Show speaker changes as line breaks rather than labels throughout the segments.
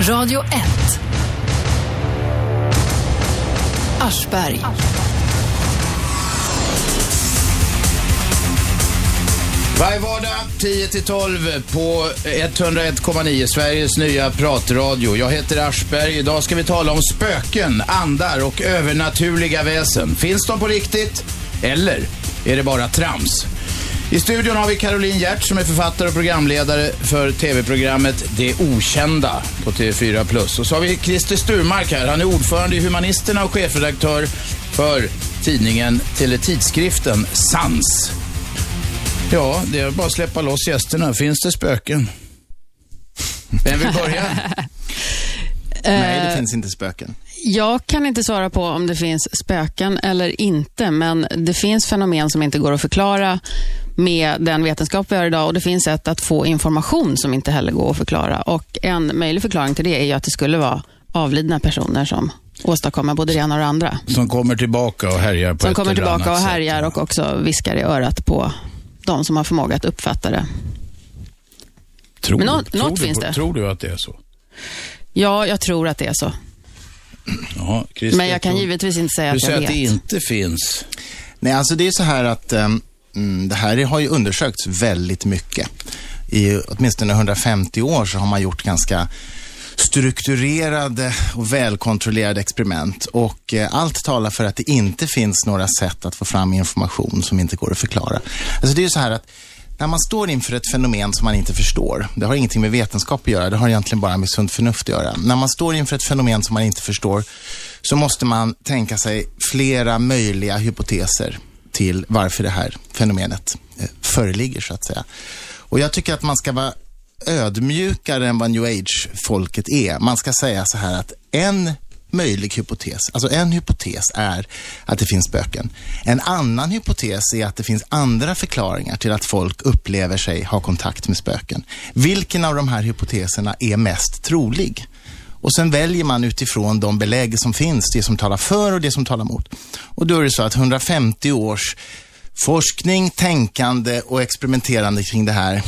Radio 1. Aschberg.
Varje vardag 10-12 på 101,9 Sveriges nya pratradio. Jag heter Aschberg. Idag ska vi tala om spöken, andar och övernaturliga väsen. Finns de på riktigt? Eller är det bara trams? I studion har vi Caroline Hjert som är författare och programledare för tv-programmet Det Okända på TV4+. Och så har vi Christer Sturmark här. Han är ordförande i Humanisterna och chefredaktör för tidningen, eller tidskriften Sans. Ja, det är bara att släppa loss gästerna. Finns det spöken? Vem vill börja?
Nej, det finns inte spöken.
Jag kan inte svara på om det finns spöken eller inte, men det finns fenomen som inte går att förklara med den vetenskap vi har idag och det finns sätt att få information som inte heller går att förklara. Och En möjlig förklaring till det är ju att det skulle vara avlidna personer som åstadkommer både det ena och det andra.
Som kommer tillbaka och härjar på
Som
ett
kommer tillbaka och
annat sätt.
härjar och också viskar i örat på de som har förmåga att uppfatta det.
Tror,
Men
du-
något-
tror
något
du
finns det.
Tror du att det är så?
Ja, jag tror att det är så.
Ja, Christer,
Men jag kan
tror-
givetvis inte säga
Du
att jag
säger
vet.
att det inte finns.
Nej, alltså det är så här att ehm, mm, det här har ju undersökts väldigt mycket. I åtminstone 150 år så har man gjort ganska strukturerade och välkontrollerade experiment och eh, allt talar för att det inte finns några sätt att få fram information som inte går att förklara. Alltså det är ju så här att när man står inför ett fenomen som man inte förstår, det har ingenting med vetenskap att göra, det har egentligen bara med sunt förnuft att göra. När man står inför ett fenomen som man inte förstår så måste man tänka sig flera möjliga hypoteser till varför det här fenomenet eh, föreligger så att säga. Och jag tycker att man ska vara ödmjukare än vad new age-folket är. Man ska säga så här att en möjlig hypotes, alltså en hypotes är att det finns spöken. En annan hypotes är att det finns andra förklaringar till att folk upplever sig ha kontakt med spöken. Vilken av de här hypoteserna är mest trolig? Och sen väljer man utifrån de belägg som finns, det som talar för och det som talar emot. Och då är det så att 150 års forskning, tänkande och experimenterande kring det här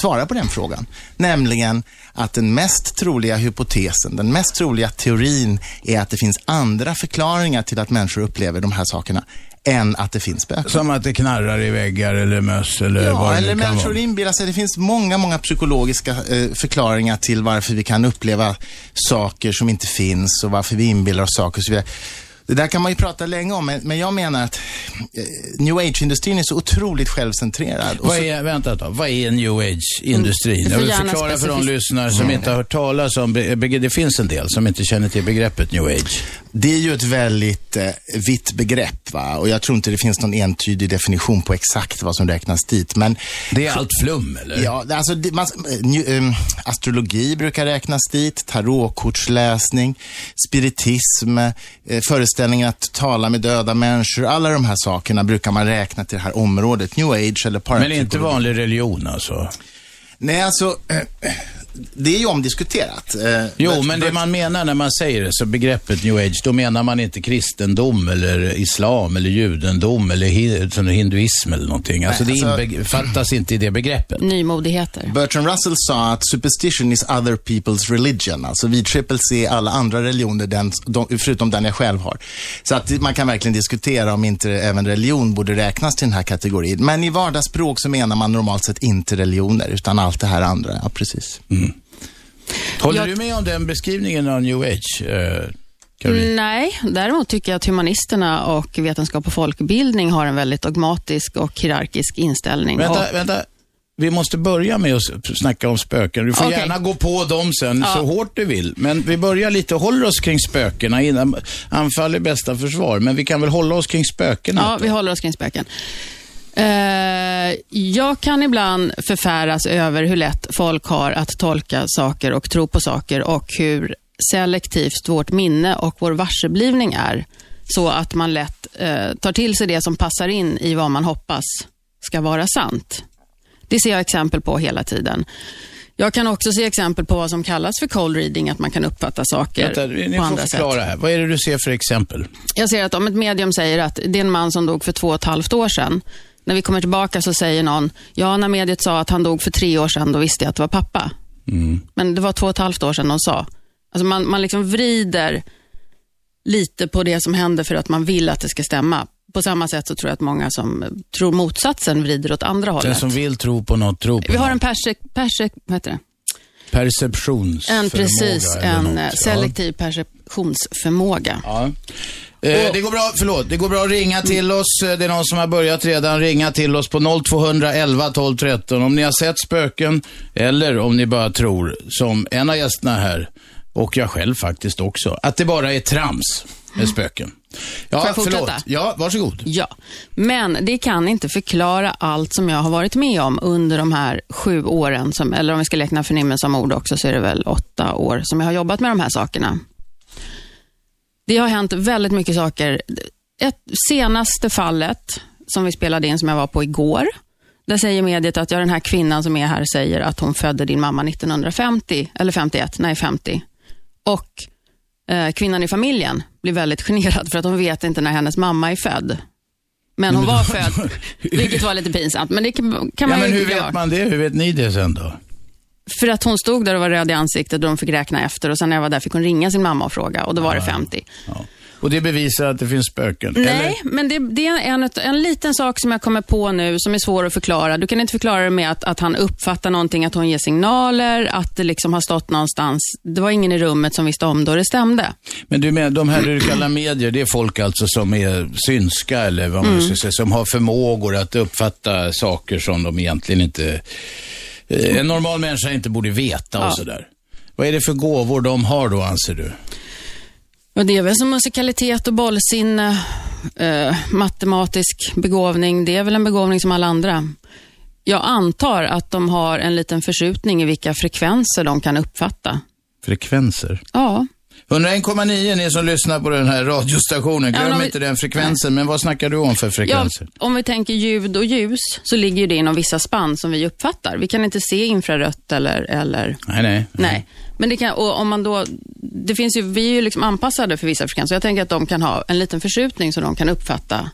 svarar på den frågan. Nämligen att den mest troliga hypotesen, den mest troliga teorin är att det finns andra förklaringar till att människor upplever de här sakerna än att det finns spöken.
Som att det knarrar i väggar eller möss eller
Ja,
vad det
eller
kan
människor
vara.
inbillar sig. Det finns många, många psykologiska eh, förklaringar till varför vi kan uppleva saker som inte finns och varför vi inbillar oss saker och så vidare. Det där kan man ju prata länge om, men, men jag menar att eh, new age-industrin är så otroligt självcentrerad. Och
Vad
så,
är, vänta ett tag, vad är new age-industrin?
Du får
Jag vill förklara för de lyssnare som inte har hört talas om, det finns en del som inte känner till begreppet new age.
Det är ju ett väldigt eh, vitt begrepp va? och jag tror inte det finns någon entydig definition på exakt vad som räknas dit. Men
Det är allt flum eller?
Ja, alltså, det, man, eh, nu, ehm, astrologi brukar räknas dit, tarotkortsläsning, spiritism, eh, föreställningen att tala med döda människor. Alla de här sakerna brukar man räkna till det här området, new age eller
Men
parapsykologi.
inte vanlig religion alltså?
Nej, alltså, eh, det är ju omdiskuterat. Eh,
Jo, men det man menar när man säger det, så begreppet new age, då menar man inte kristendom eller islam eller judendom eller hi- hinduism eller någonting. Alltså
Nej,
det
alltså-
infattas inte i det begreppet.
Nymodigheter.
Bertrand Russell sa att superstition is other people's religion. Alltså vid triple C alla andra religioner, den, de, förutom den jag själv har. Så att man kan verkligen diskutera om inte även religion borde räknas till den här kategorin. Men i vardagsspråk så menar man normalt sett inte religioner, utan allt det här andra. Ja, precis.
Håller
Jag-
du med om den beskrivningen av new age, eh, Caroline?
Nej, däremot tycker jag att humanisterna och vetenskap och folkbildning har en väldigt dogmatisk och hierarkisk inställning.
Vänta,
och,
vänta. Vi måste börja med att snacka om spöken. Du får
Okej.
gärna gå på dem sen så hårt du vill. Men vi börjar lite och håller oss kring spökena innan anfall är bästa försvar. Men vi kan väl hålla oss kring spökena?
ja, vi håller oss kring spöken. Eh, jag kan ibland förfäras över hur lätt folk har att tolka saker och tro på saker och hur selektivt vårt minne och vår varseblivning är. Så att man lätt eh, tar till sig det som passar in i vad man hoppas ska vara sant. Det ser jag exempel på hela tiden. Jag kan också se exempel på vad som kallas för cold reading, att man kan uppfatta saker
Vänta, ni
på andra sätt.
förklara här. Vad är det du ser för exempel?
Jag ser att om ett medium säger att det är en man som dog för två och ett halvt år sedan. När vi kommer tillbaka så säger någon, ja när mediet sa att han dog för tre år sedan, då visste jag att det var pappa. Men det var två och ett halvt år sedan de sa. Alltså man, man liksom vrider lite på det som händer för att man vill att det ska stämma. På samma sätt så tror jag att många som tror motsatsen vrider åt andra
Den
hållet.
som vill tro på något, tro på
Vi har
något.
en perse, perse, vad heter det?
Perceptionsförmåga.
En, precis, en
något.
selektiv perceptionsförmåga.
Ja. Eh, det går bra, förlåt, det går bra att ringa till oss. Eh, Det är någon som har börjat redan ringa till oss på 0211 12 13 om ni har sett spöken eller om ni bara tror, som en av gästerna här, och jag själv faktiskt också, att det bara är trams med spöken. Ja,
Får jag fortsätta?
förlåt. Ja, varsågod.
Ja, men det kan inte förklara allt som jag har varit med om under de här sju åren, som, eller om vi ska räkna förnimmelse som ord också, så är det väl åtta år som jag har jobbat med de här sakerna. Det har hänt väldigt mycket saker. Ett senaste fallet som vi spelade in, som jag var på igår, där säger mediet att ja, den här kvinnan som är här säger att hon födde din mamma 1950, eller 51, nej 50. Och eh, kvinnan i familjen blir väldigt generad för att hon vet inte när hennes mamma är född. Men hon var född, vilket var lite pinsamt. Men det kan, kan
Ja,
man
men hur
göra.
vet man det? Hur vet ni det sen då?
För att hon stod där och var röd i ansiktet och de fick räkna efter och sen när jag var där fick hon ringa sin mamma och fråga och då var det 50.
Ja. Och det bevisar att det finns spöken?
Nej,
Eller?
men det, det är en, en liten sak som jag kommer på nu som är svår att förklara. Du kan inte förklara det med att, att han uppfattar någonting, att hon ger signaler, att det liksom har stått någonstans. Det var ingen i rummet som visste om det och det stämde.
Men du menar, de här du kallar medier, det är folk alltså som är synska eller vad man
Mm.
ska säga, som har förmågor att uppfatta saker som de egentligen inte, en normal människa inte borde veta och
Ja.
sådär. Vad är det för gåvor de har då, anser du?
Och det är väl som musikalitet och bollsinne, eh, matematisk begåvning. Det är väl en begåvning som alla andra. Jag antar att de har en liten förskjutning i vilka frekvenser de kan uppfatta.
Frekvenser.
Ja,
101,9 ni som lyssnar på den här radiostationen.
Ja,
Glöm
om vi-
inte den frekvensen. Men vad snackar du om för
ja,
frekvenser?
om vi tänker ljud och ljus så ligger ju det inom vissa spann som vi uppfattar. Vi kan inte se infrarött eller, eller
Nej, nej.
Nej, men det kan, och om man då, det finns ju, vi är ju liksom anpassade för vissa frekvenser. Jag tänker att de kan ha en liten förskjutning så de kan uppfatta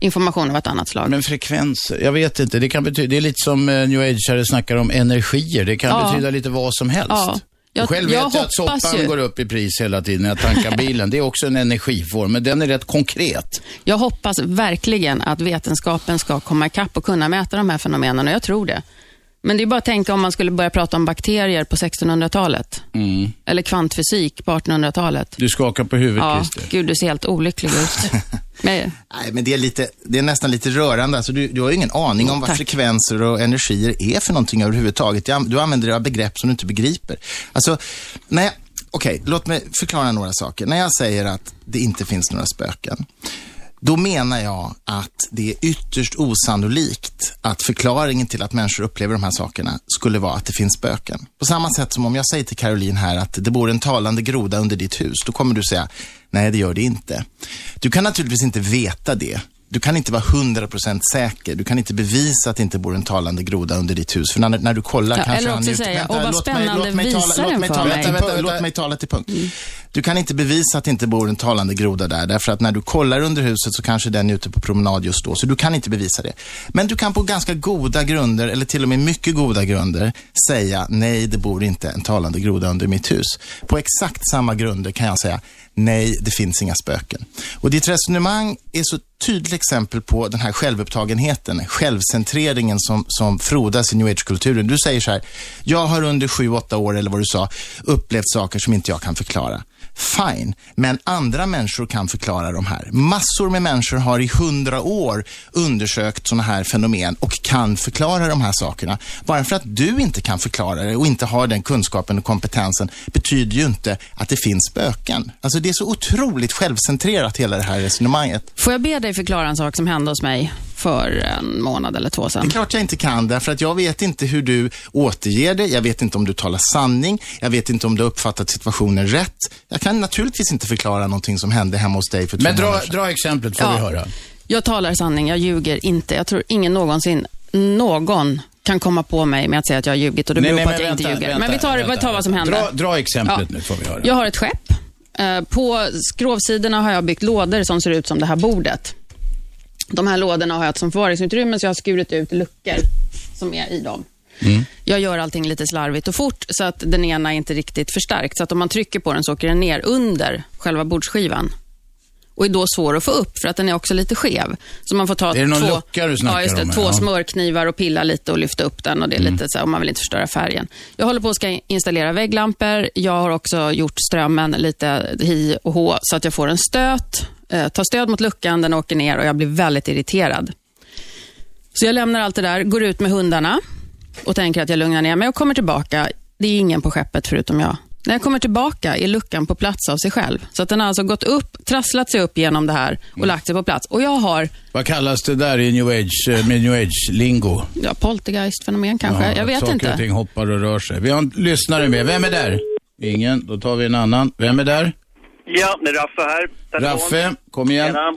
information av ett annat slag.
Men frekvenser, jag vet inte. Det kan betyda, det är lite som eh, new age snackar om energier. Det kan
Ja.
betyda lite vad som helst.
Ja. Jag-
Själv
jag
vet jag att
hoppas
soppan
ju-
går upp i pris hela tiden när jag tankar bilen. Det är också en energiform, men den är rätt konkret.
Jag hoppas verkligen att vetenskapen ska komma ikapp och kunna mäta de här fenomenen och jag tror det. Men det är bara att tänka om man skulle börja prata om bakterier på 1600-talet.
Mm.
Eller kvantfysik på 1800-talet.
Du skakar på huvudet,
Ja,
Christer.
gud du ser helt olycklig ut. Men,
Nej, men det är, lite, det är nästan lite rörande. Alltså, du, du har ju ingen aning om vad
Tack.
frekvenser och energier är för någonting överhuvudtaget. Du an- Du använder dig av begrepp som du inte begriper. Alltså, när jag, okej, låt mig förklara några saker. När jag säger att det inte finns några spöken, då menar jag att det är ytterst osannolikt att förklaringen till att människor upplever de här sakerna skulle vara att det finns spöken. På samma sätt som om jag säger till Caroline här att det bor en talande groda under ditt hus, då kommer du säga, nej det gör det inte. Du kan naturligtvis inte veta det. Du kan inte vara 100% säker. Du kan inte bevisa att det inte bor en talande groda under ditt hus. För när, när du kollar
Ja,
kanske
eller
han
också
njuter-
säga,
Vänta,
"Åh, vad
låt mig-
spännande,
låt mig tala-
den
låt mig
för
tala
mig."
Vänta, vänta.
Låt mig tala till punkt. Du kan inte bevisa att det inte bor en talande groda där, därför att när du kollar under huset så kanske den är ute på promenad just då, så du kan inte bevisa det. Men du kan på ganska goda grunder, eller till och med mycket goda grunder, säga nej, det bor inte en talande groda under mitt hus. På exakt samma grunder kan jag säga nej, det finns inga spöken. Och ditt resonemang är så tydligt exempel på den här självupptagenheten, självcentreringen som, som frodas i new age-kulturen. Du säger så här, jag har under sju, åtta år, eller vad du sa, upplevt saker som inte jag kan förklara. Fine, men andra människor kan förklara de här. Massor med människor har i hundra år undersökt sådana här fenomen och kan förklara de här sakerna. Bara för att du inte kan förklara det och inte har den kunskapen och kompetensen betyder ju inte att det finns spöken. Alltså det är så otroligt självcentrerat hela det här resonemanget.
får jag be dig förklara en sak som hände hos mig för en månad eller två
Det är
sedan?
klart jag inte kan därför att jag vet inte hur du återger det. Jag vet inte om du talar sanning. Jag vet inte om du har uppfattat situationen rätt. Jag kan naturligtvis inte förklara någonting som hände hemma hos dig för två
Men dra,
sedan.
dra exemplet får
Ja.
vi höra.
Jag talar sanning, jag ljuger inte. Jag tror ingen någonsin, någon kan komma på mig med att säga att jag har ljugit och det beror på att jag inte ljuger. men vi tar, vi tar vad som hände.
Dra, dra exemplet
Ja.
nu får vi höra.
Jag har ett skepp. Eh, På skrovsidorna har jag byggt lådor som ser ut som det här bordet. De här lådorna har jag som förvaringsutrymme, så jag har skurit ut luckor som är i dem. Jag gör allting lite slarvigt och fort så att den ena är inte riktigt förstärkt. Så att om man trycker på den så åker den ner under själva bordsskivan. Och är då svår att få upp för att den är också lite skev. Så man får ta två, ja, just det, två
Ja. Mm.
smörknivar och pilla lite och lyfta upp den. och det är lite så här, om man vill inte förstöra färgen. Jag håller på att ska installera vägglampor. Jag har också gjort strömmen lite hi och hå så att jag får en stöt. Eh, tar stöd mot luckan, den åker ner och jag blir väldigt irriterad. Så jag lämnar allt det där, går ut med hundarna och tänker att jag lugnar ner mig och kommer tillbaka. Det är ingen på skeppet förutom jag. När jag kommer tillbaka är luckan på plats av sig själv. Så att den har alltså gått upp, trasslat sig upp genom det här och lagt sig på plats. Och jag har
Vad kallas det där i new age, eh, med new age-lingo?
ja, poltergeist-fenomen kanske.
Ja,
jag vet
saker
inte.
och ting hoppar och rör sig. Vi har en lyssnare med. Vem är där? Ingen. Då tar vi en annan. Vem är där?
Ja, det är Raffe här. Telefon.
Raffe, kom igen.
Tjena.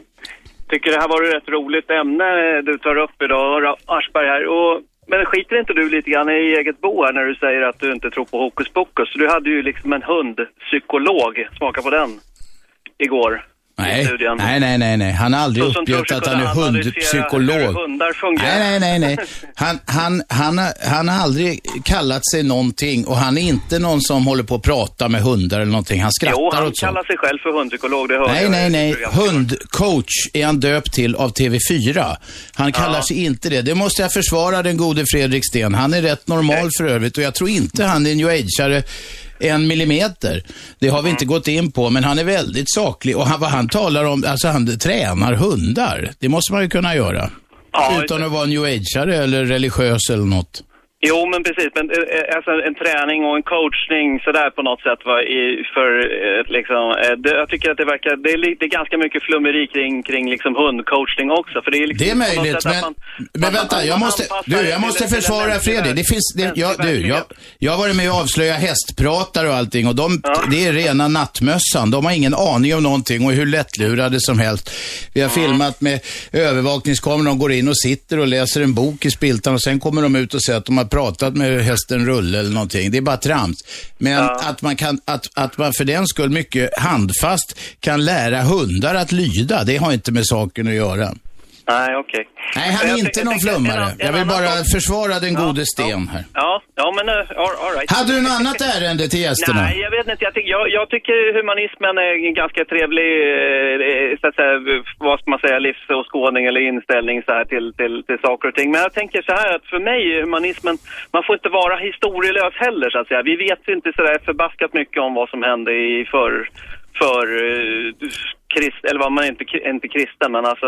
Tycker det här var ett rätt roligt ämne du tar upp idag, Aschberg här. Och, men skiter inte du lite grann i eget bo här när du säger att du inte tror på hokus pokus? Du hade ju liksom en hundpsykolog, smaka på den, igår.
Nej, nej, nej, nej, nej. Han har aldrig uppgett att han är hundpsykolog. Nej, nej, nej, nej. Han, han, han, har, han har aldrig kallat sig någonting och han är inte någon som håller på att prata med hundar eller någonting. Han skrattar
Jo, han
åt
kallar sig själv för hundpsykolog, det hör
Nej,
jag.
nej, nej. Hundcoach är han döpt till av TV4. Han kallar sig inte det. Det måste jag försvara den gode Fredrik Sten. Han är rätt normal för övrigt och jag tror inte han är new ageare en millimeter. Det har vi inte gått in på, men han är väldigt saklig och han, vad han talar om, alltså han tränar hundar. Det måste man ju kunna göra.
Ja,
Utan att vara new ageare eller religiös eller något.
Jo, men precis. Men eh, eh, alltså, en träning och en coachning sådär på något sätt var i, för eh, liksom, det, jag tycker att det verkar, det är, li- det är ganska mycket flummeri kring, kring liksom hundcoachning också. För det är, liksom
Det är möjligt, men,
man-
men
man-
vänta,
man
jag måste, du, jag måste försvara Fredrik. Det finns, det, jag, du, jag, jag har varit med och avslöjat hästpratare och allting och de, det är rena nattmössan. De har ingen aning om någonting och hur lättlurade som helst. Vi har filmat med övervakningskameror, de går in och sitter och läser en bok i spiltan och sen kommer de ut och säger att de har pratat med hästen Rulle eller någonting. Det är bara trams. Men att man kan, att, att man för den skull mycket handfast kan lära hundar att lyda, det har inte med saken att göra.
Nej, okej.
Nej, han är inte någon flummare. Jag vill bara försvara den gode Sten här.
Ja, ja men uh, all, all right.
Hade du något annat ärende till gästerna?
Nej, jag vet inte. Jag, tycker, jag, jag tycker humanismen är en ganska trevlig, eh, så att säga, vad ska man säga, livsåskådning eller inställning så här till, till, till saker och ting. Men jag tänker så här att för mig är humanismen, man får inte vara historielös heller så att säga. Vi vet inte så där förbaskat mycket om vad som hände i för, för eh, krist, eller vad man inte, inte kristen, men alltså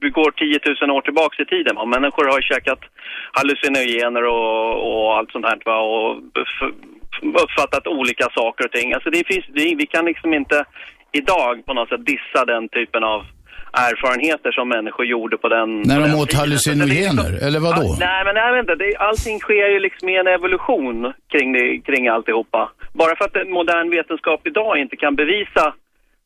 vi går 10 000 år tillbaks i tiden. Va? Människor har käkat hallucinogener och, och allt sånt här va? och uppfattat olika saker och ting. Alltså det finns, det, vi kan liksom inte idag på något sätt dissa den typen av erfarenheter som människor gjorde på den
När
på
de
den
åt
tiden.
hallucinogener,
Så det är
eller vadå?
Ja, nej, men jag vet inte. Det, allting sker ju liksom i en evolution kring, det, kring alltihopa. Bara för att en modern vetenskap idag inte kan bevisa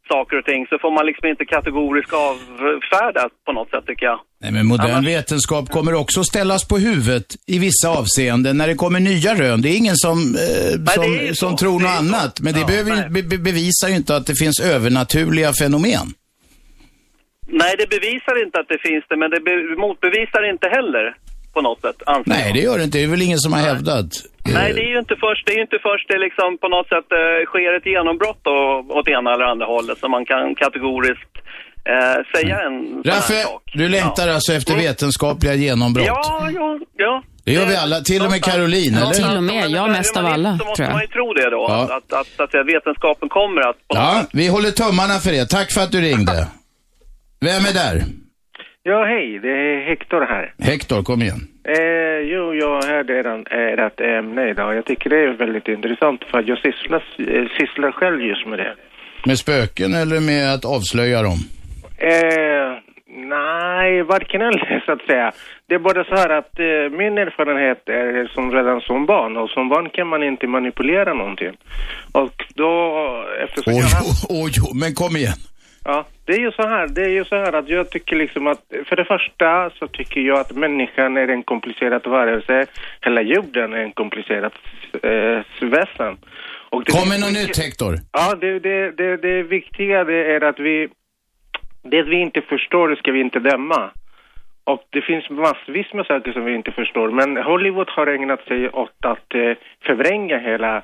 saker och ting så får man liksom inte kategoriskt avfärda på något sätt tycker jag.
Nej, men modern
Annars-
vetenskap kommer också ställas på huvudet i vissa avseenden när det kommer nya rön. Det är ingen som, eh,
det
som,
är
som tror något annat. Men det
Ja,
behöver,
nej.
be, be, bevisar ju inte att det finns övernaturliga fenomen.
Nej, det bevisar inte att det finns det, men det be- motbevisar inte heller på något sätt, anser
Nej,
jag.
det gör det inte. Det är väl ingen som har hävdat.
Nej, det är ju inte först det, är ju inte först det liksom på något sätt eh, sker ett genombrott då, åt ena eller andra hållet som man kan kategoriskt eh, säga en
Raffe,
sak.
du längtar
ja.
alltså efter
Mm.
vetenskapliga genombrott?
Ja, ja, ja.
Det gör vi alla, till och med Caroline, eller?
Till och med, jag mest av alla,
Så måste
tror
man ju tro det då,
Ja.
att, att, att, att, vetenskapen kommer att...
Ja, vi håller tummarna för det. Tack för att du ringde. Vem är där?
Ja, hej, det är Hector här.
Hector, kom igen.
Eh, jo, jag hörde redan ert ämne idag. Jag tycker det är väldigt intressant för jag sysslar, eh, sysslar själv just med det.
Med spöken eller med att avslöja dem?
Eh, nej, varken eller så att säga. Det är bara så här att eh, min erfarenhet är som redan som barn och som barn kan man inte manipulera någonting. Och då, eftersom
Oj,
jag
oj, oj, men kom igen.
Ja, det är ju så här. Det är ju så här att jag tycker liksom att för det första så tycker jag att människan är en komplicerad varelse. Hela jorden är en komplicerad eh, väsen. Och det
Kom med
finns
något nytt Hector.
Ja, det, det, det, det viktiga det är att vi, det vi inte förstår ska vi inte döma. Och det finns massvis med saker som vi inte förstår. Men Hollywood har ägnat sig åt att eh, förvränga hela,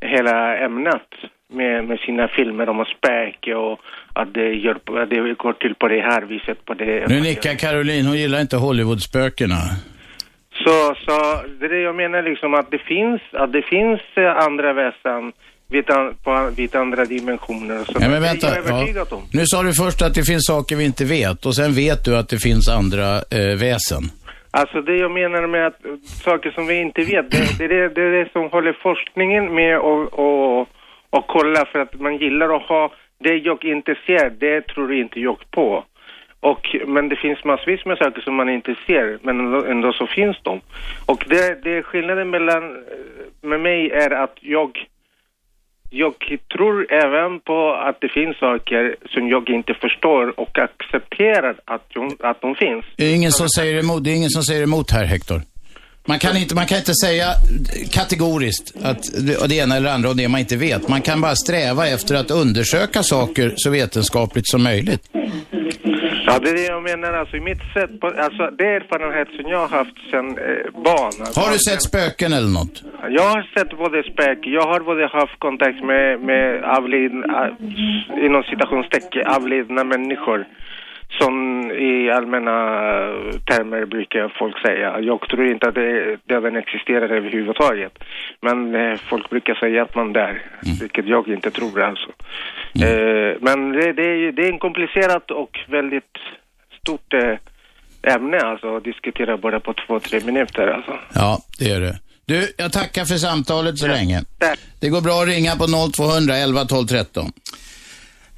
hela ämnet med, med sina filmer om spöke och att det, gör, att det går till på det här viset. På det.
Nu nickar Caroline, hon gillar inte Hollywoodspökena.
Så, så det är det jag menar liksom att det finns, att det finns eh, andra väsen vid, an, på, vid andra dimensioner. Så
Ja, men vänta. Ja. Nu sa du först att det finns saker vi inte vet och sen vet du att det finns andra eh, väsen.
Alltså det jag menar med att saker som vi inte vet, det, det, är det, det är det som håller forskningen med och, och, och kolla för att man gillar att ha det jag inte ser, det tror inte jag på. Och, men det finns massvis med saker som man inte ser, men ändå, ändå så finns de. Och det, det skillnaden mellan eh, med mig är att jag jag tror även på att det finns saker som jag inte förstår och accepterar att de, att de finns.
Det är ingen som säger emot, det är ingen som säger emot här, Hector. Man kan inte, man kan inte säga kategoriskt att det, ena eller andra och det man inte vet. Man kan bara sträva efter att undersöka saker så vetenskapligt som möjligt.
Ja, det är det jag menar. Alltså, i mitt sätt på, alltså, det är erfarenhet som jag har haft sedan eh, barn. Alltså,
Har du sett spöken eller något?
Jag har sett både spök, jag har både haft kontakt med, med avlidna, äh, inom citationstecken, avlidna människor. Som i allmänna termer brukar folk säga. Jag tror inte att det, döden existerar överhuvudtaget. Men eh, folk brukar säga att man dör, vilket jag inte tror alltså. Eh, men det, det, är, det är en komplicerat och väldigt stort eh, ämne alltså att diskutera bara på två, tre minuter alltså.
Ja, det är det. Du, jag tackar för samtalet så länge.
Tack.
Det går bra att ringa på 0200 11 12 13.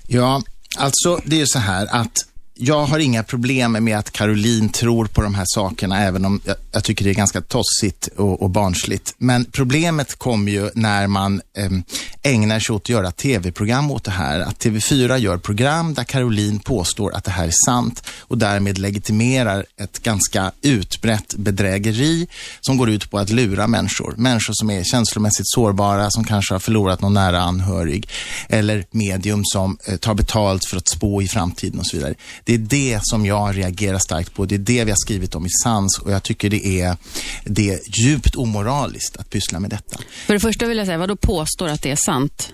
Ja, alltså det är så här att jag har inga problem med att Caroline tror på de här sakerna, även om jag, jag tycker det är ganska tossigt och, och barnsligt. Men problemet kommer ju när man eh, ägnar sig åt att göra tv-program åt det här. Att TV4 gör program där Caroline påstår att det här är sant och därmed legitimerar ett ganska utbrett bedrägeri som går ut på att lura människor. Människor som är känslomässigt sårbara, som kanske har förlorat någon nära anhörig eller medium som eh, tar betalt för att spå i framtiden och så vidare. Det det är det som jag reagerar starkt på. Det är det vi har skrivit om i Sans och jag tycker det är, det är djupt omoraliskt att pyssla med detta.
För det första vill jag säga, vad då påstår att det är sant?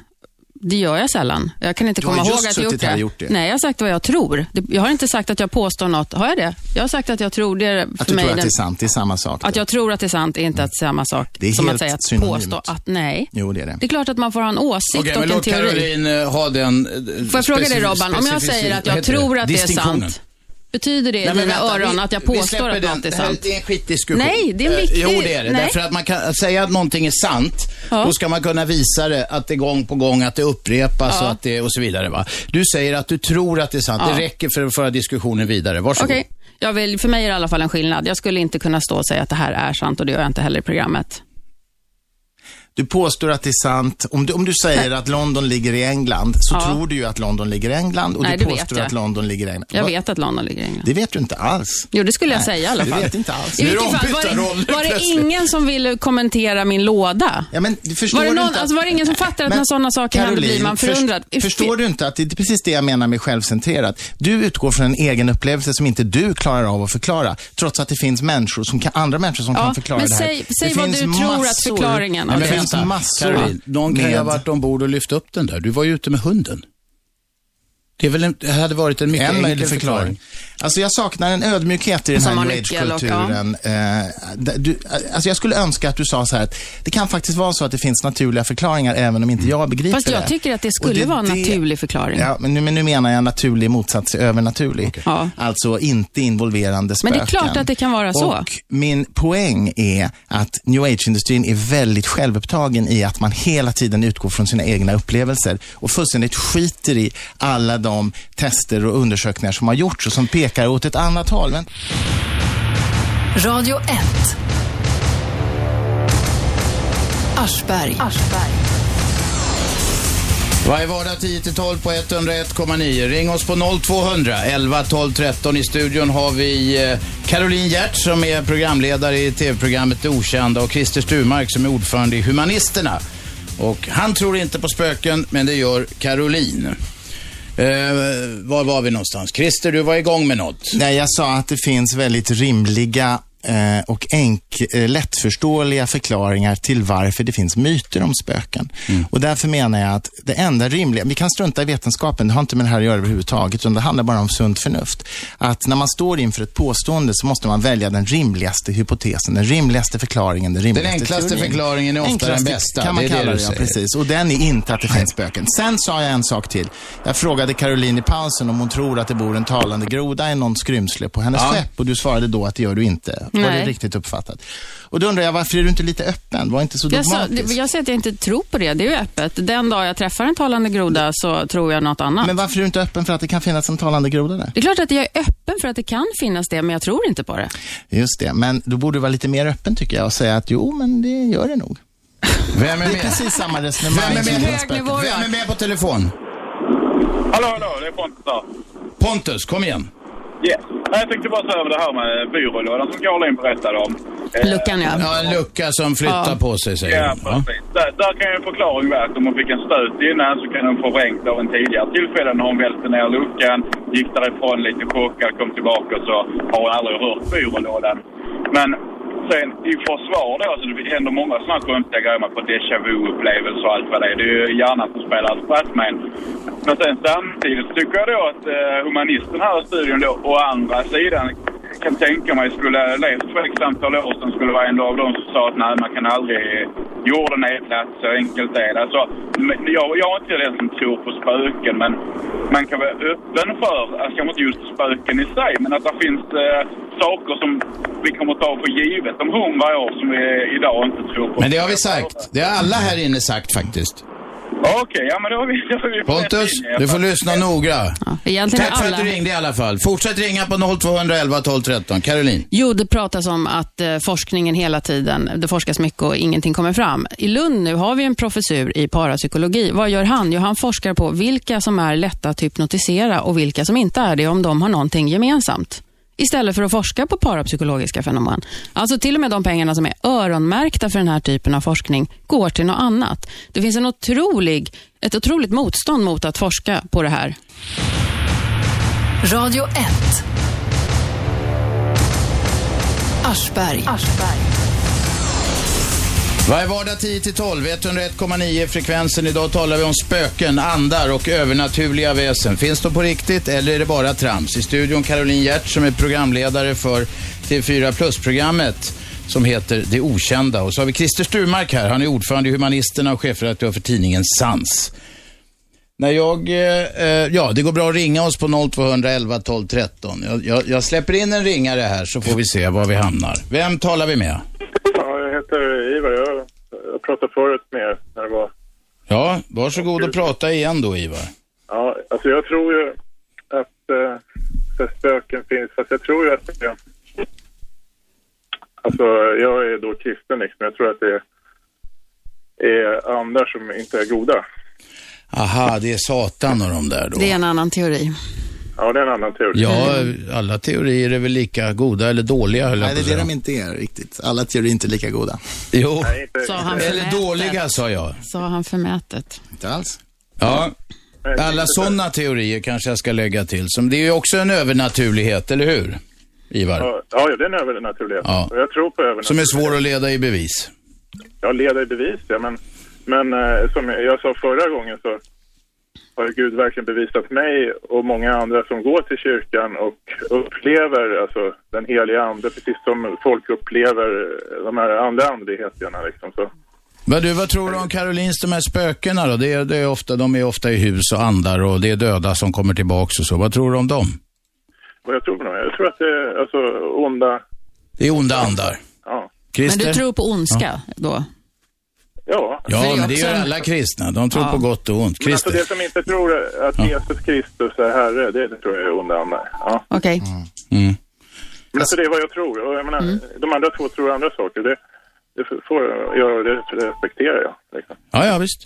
Det gör jag sällan. Jag kan inte
Du
komma ihåg att jag gjort det.
gjort det.
Nej, jag har sagt vad jag tror. Jag har inte sagt att jag påstår något. Har jag det? Jag har sagt att jag tror det. För
Att du
mig
tror att det är sant, det är samma sak.
Att
då.
jag tror att det är sant är inte samma sak
Det är
som att säga att
synonymt.
påstå att nej.
Jo, det är det.
Det är klart att man får ha en åsikt
Okej,
och
men
en
låt
teori.
Caroline eh, ha den eh,
Får jag fråga dig Robban, om jag säger att jag tror att det är sant, betyder det i dina
vänta,
öron
vi-
att jag påstår att något är sant?
Det är en skitdiskussion.
Nej, det är en
Eh,
viktig-
Jo, det är det.
nej.
Därför att man kan att säga att någonting är sant,
Ja.
då ska man kunna visa det, att det gång på gång, att det upprepas
Ja.
och, att det, och så vidare. Va? Du säger att du tror att det är sant.
Ja.
Det räcker för att föra diskussionen vidare. Varsågod.
Okej, jag vill, för mig är det i alla fall en skillnad. Jag skulle inte kunna stå och säga att det här är sant och det gör jag inte heller i programmet.
Du påstår att det är sant. Om du, om du säger att London ligger i England, så
Ja.
tror du ju att London ligger i England och
Nej,
du
det
påstår att London ligger i England.
Jag vet att London ligger i England.
Det vet du inte alls.
Jo, det skulle jag
Nej,
säga i alla
du
fall.
vet inte alls.
I
Nu är
vilket
de
fall, var, det, var det ingen som ville kommentera min låda?
Ja, men, du förstår
Var det,
du
någon,
inte att-
alltså var det ingen som fattar att
Men,
när sådana saker händer blir man förundrad?
Först, förstår du inte att det är precis det jag menar med självcentrerat? Du utgår från en egen upplevelse som inte du klarar av att förklara, trots att det finns människor som kan, andra människor som
Ja,
kan förklara
men
det här.
säg- säg
det
vad du tror att förklaringen av
men
det
det
är.
Finns massor
Caroline, någon kan ju ha varit ombord och lyft upp den där. Du var ju ute med hunden. Det, är väl en, det hade varit en mycket
En
enkel
möjlig
förklaring.
förklaring. Alltså jag saknar en ödmjukhet i den
Som
här new age-kulturen. Eh, alltså jag skulle önska att du sa så här att det kan faktiskt vara så att det finns naturliga förklaringar även om inte jag begriper
Fast jag
det.
tycker att det skulle
är
vara en
det-
naturlig förklaring.
Ja, men nu, men nu menar jag naturlig motsats till övernaturlig.
Ja.
Alltså inte involverande
Men
spöken.
det är klart att det kan vara så.
Och min poäng är att new age-industrin är väldigt självupptagen i att man hela tiden utgår från sina egna upplevelser och fullständigt skiter i alla de tester och undersökningar som har gjorts och som pekar åt ett annat håll. Men
Radio 1. Aschberg.
Varje vardag 10-12 på 101,9. Ring oss på 0200 11 12 13. I studion har vi eh, Caroline Hjert som är programledare i tv-programmet Det Okända och Christer Sturmark som är ordförande i Humanisterna. Och han tror inte på spöken, men det gör Caroline. Eh, var var vi någonstans? Christer, du var igång med något.
Nej, jag sa att det finns väldigt rimliga eh, och enk, eh, lättförståeliga förklaringar till varför det finns myter om spöken. Och därför menar jag att det enda rimliga, vi kan strunta i vetenskapen, det har inte med det här att göra överhuvudtaget, utan det handlar bara om sunt förnuft. Att när man står inför ett påstående så måste man välja den rimligaste hypotesen, den rimligaste förklaringen, den rimligaste
enklaste
teorin.
förklaringen är ofta den bästa,
kan man
det
kalla det, ja, precis. Och den är inte att det finns spöken. Sen sa jag en sak till. Jag frågade Caroline i pausen om hon tror att det bor en talande groda i någon skrymsle på hennes
Ja.
skepp och du svarade då att det gör du inte. Var det
Nej.
riktigt uppfattat? Och då undrar jag, varför är du inte lite öppen? Var inte så
Jag, sa,
dogmatisk.
jag säger att jag inte tror på det. Det är ju öppet. Den dag jag träffar en talande groda så tror jag något annat.
Men varför är du inte öppen för att det kan finnas en talande groda där?
Det är klart att jag är öppen för att det kan finnas det, men jag tror inte på det.
Just det, men då borde du vara lite mer öppen tycker jag och säga att jo, men det gör det nog.
Vem är
Det är
med?
precis samma resonemang
Vem är
som
med?
med.
Vem är med på telefon?
Hallå, hallå, det är Pontus här.
Pontus, kom igen.
Yes. Jag tänkte bara säga över det här med byrålådan som Caroline berättade om. Eh,
Luckan, ja.
Ja, en lucka som flyttar
Ja.
på sig, säger
Ja,
hon. Ja.
precis. Där, där kan ju en förklaring vara att om hon fick en stöt innan så kan hon få vrängt av en tidigare tillfälle när hon välte ner luckan, gick därifrån lite chockad, kom tillbaka och så har hon aldrig rört byrålådan. Men sen i försvar då, så det händer många sådana här konstiga grejer med får déjà vu-upplevelser och allt vad det är. Det är ju hjärnan som spelar ett spratt med en. Men sen samtidigt tycker jag då att eh, humanisten här i studion då, å andra sidan kan tänka mig skulle levt för ett antal år sedan skulle vara en av de som sa att nej, man kan aldrig jorden är platt, så enkelt är det. Alltså, jag, jag är inte den som tror på spöken, men man kan vara öppen för, alltså kanske inte just spöken i sig, men att det finns eh, saker som vi kommer ta för givet om hundra år som vi idag inte tror på.
Men det har vi sagt. Det har alla här inne sagt faktiskt.
Okej, ja men då har vi... Då har vi
Pontus, du får lyssna noga.
Ja,
Tack för
alla...
att du ringde i alla fall. Fortsätt ringa på 0211 12 13. Caroline.
Jo, det pratas om att eh, forskningen hela tiden, det forskas mycket och ingenting kommer fram. I Lund nu har vi en professur i parapsykologi. Vad gör han? Jo, han forskar på vilka som är lätta att hypnotisera och vilka som inte är det, om de har någonting gemensamt. Istället för att forska på parapsykologiska fenomen. Alltså till och med de pengarna som är öronmärkta för den här typen av forskning går till något annat. Det finns en otrolig, ett otroligt motstånd mot att forska på det här.
Radio 1. Aschberg. Aschberg.
Varje vardag 10 till 12, 101,9 frekvensen. Idag talar vi om spöken, andar och övernaturliga väsen. Finns de på riktigt eller är det bara trams? I studion Caroline Hjert som är programledare för TV4 Plus-programmet som heter Det Okända. Och så har vi Christer Sturmark här. Han är ordförande i Humanisterna och chefredaktör för tidningen Sans. När jag, eh, eh, ja det går bra att ringa oss på 0211 12 13. Jag, jag, jag släpper in en ringare här så får vi se var vi hamnar. Vem talar vi med?
Heter Ivar. Jag, jag pratade förut med er när det var...
Ja, varsågod och prata igen då Ivar.
Ja, alltså jag tror ju att eh, så spöken finns, fast jag tror ju att det... Alltså, jag är då kristen liksom. Jag tror att det är andar som inte är goda.
Aha, det är Satan och de där då.
Det är en annan teori.
Ja, det är en annan teori.
Ja, alla teorier är väl lika goda eller dåliga höll jag
Nej, det
på
är
att
det
säga.
de inte är riktigt. Alla teorier är inte lika goda.
Jo,
Nej, inte,
Sa han
inte,
eller
förmätet.
dåliga sa jag.
Sa han förmätet.
Inte alls.
Ja, alla sådana teorier kanske jag ska lägga till. Som det är ju också en övernaturlighet, eller hur? Ivar?
Ja, ja, det är en övernaturlighet.
Ja.
Och jag tror på övernaturlighet.
Som är svår att leda i bevis.
Jag leder i bevis, ja, men, men eh, som jag sa förra gången så har Gud verkligen bevisat mig och många andra som går till kyrkan och upplever alltså, den heliga ande, precis som folk upplever de här andra andligheterna. Liksom, så.
Men du, vad tror du om Karolins, de här spökena då? Det är, det är ofta, de är ofta i hus och andar och det är döda som kommer tillbaks och så. Vad tror du om dem?
Och jag tror på dem. Jag tror att det är alltså, onda...
Det är onda andar.
Ja,
Men
Christer?
du tror på ondska då?
Ja.
Ja,
För det är
men det gör alla kristna. De tror
Ja.
på gott och ont.
Men alltså det som inte tror att Jesus Kristus är Herre, det, det tror jag är onda. Ja.
Okej.
Mm.
Men alltså det är vad jag tror. Och jag menar, de andra två tror andra saker. Det, det får jag, det respekterar jag. Liksom.
Ja, ja, visst.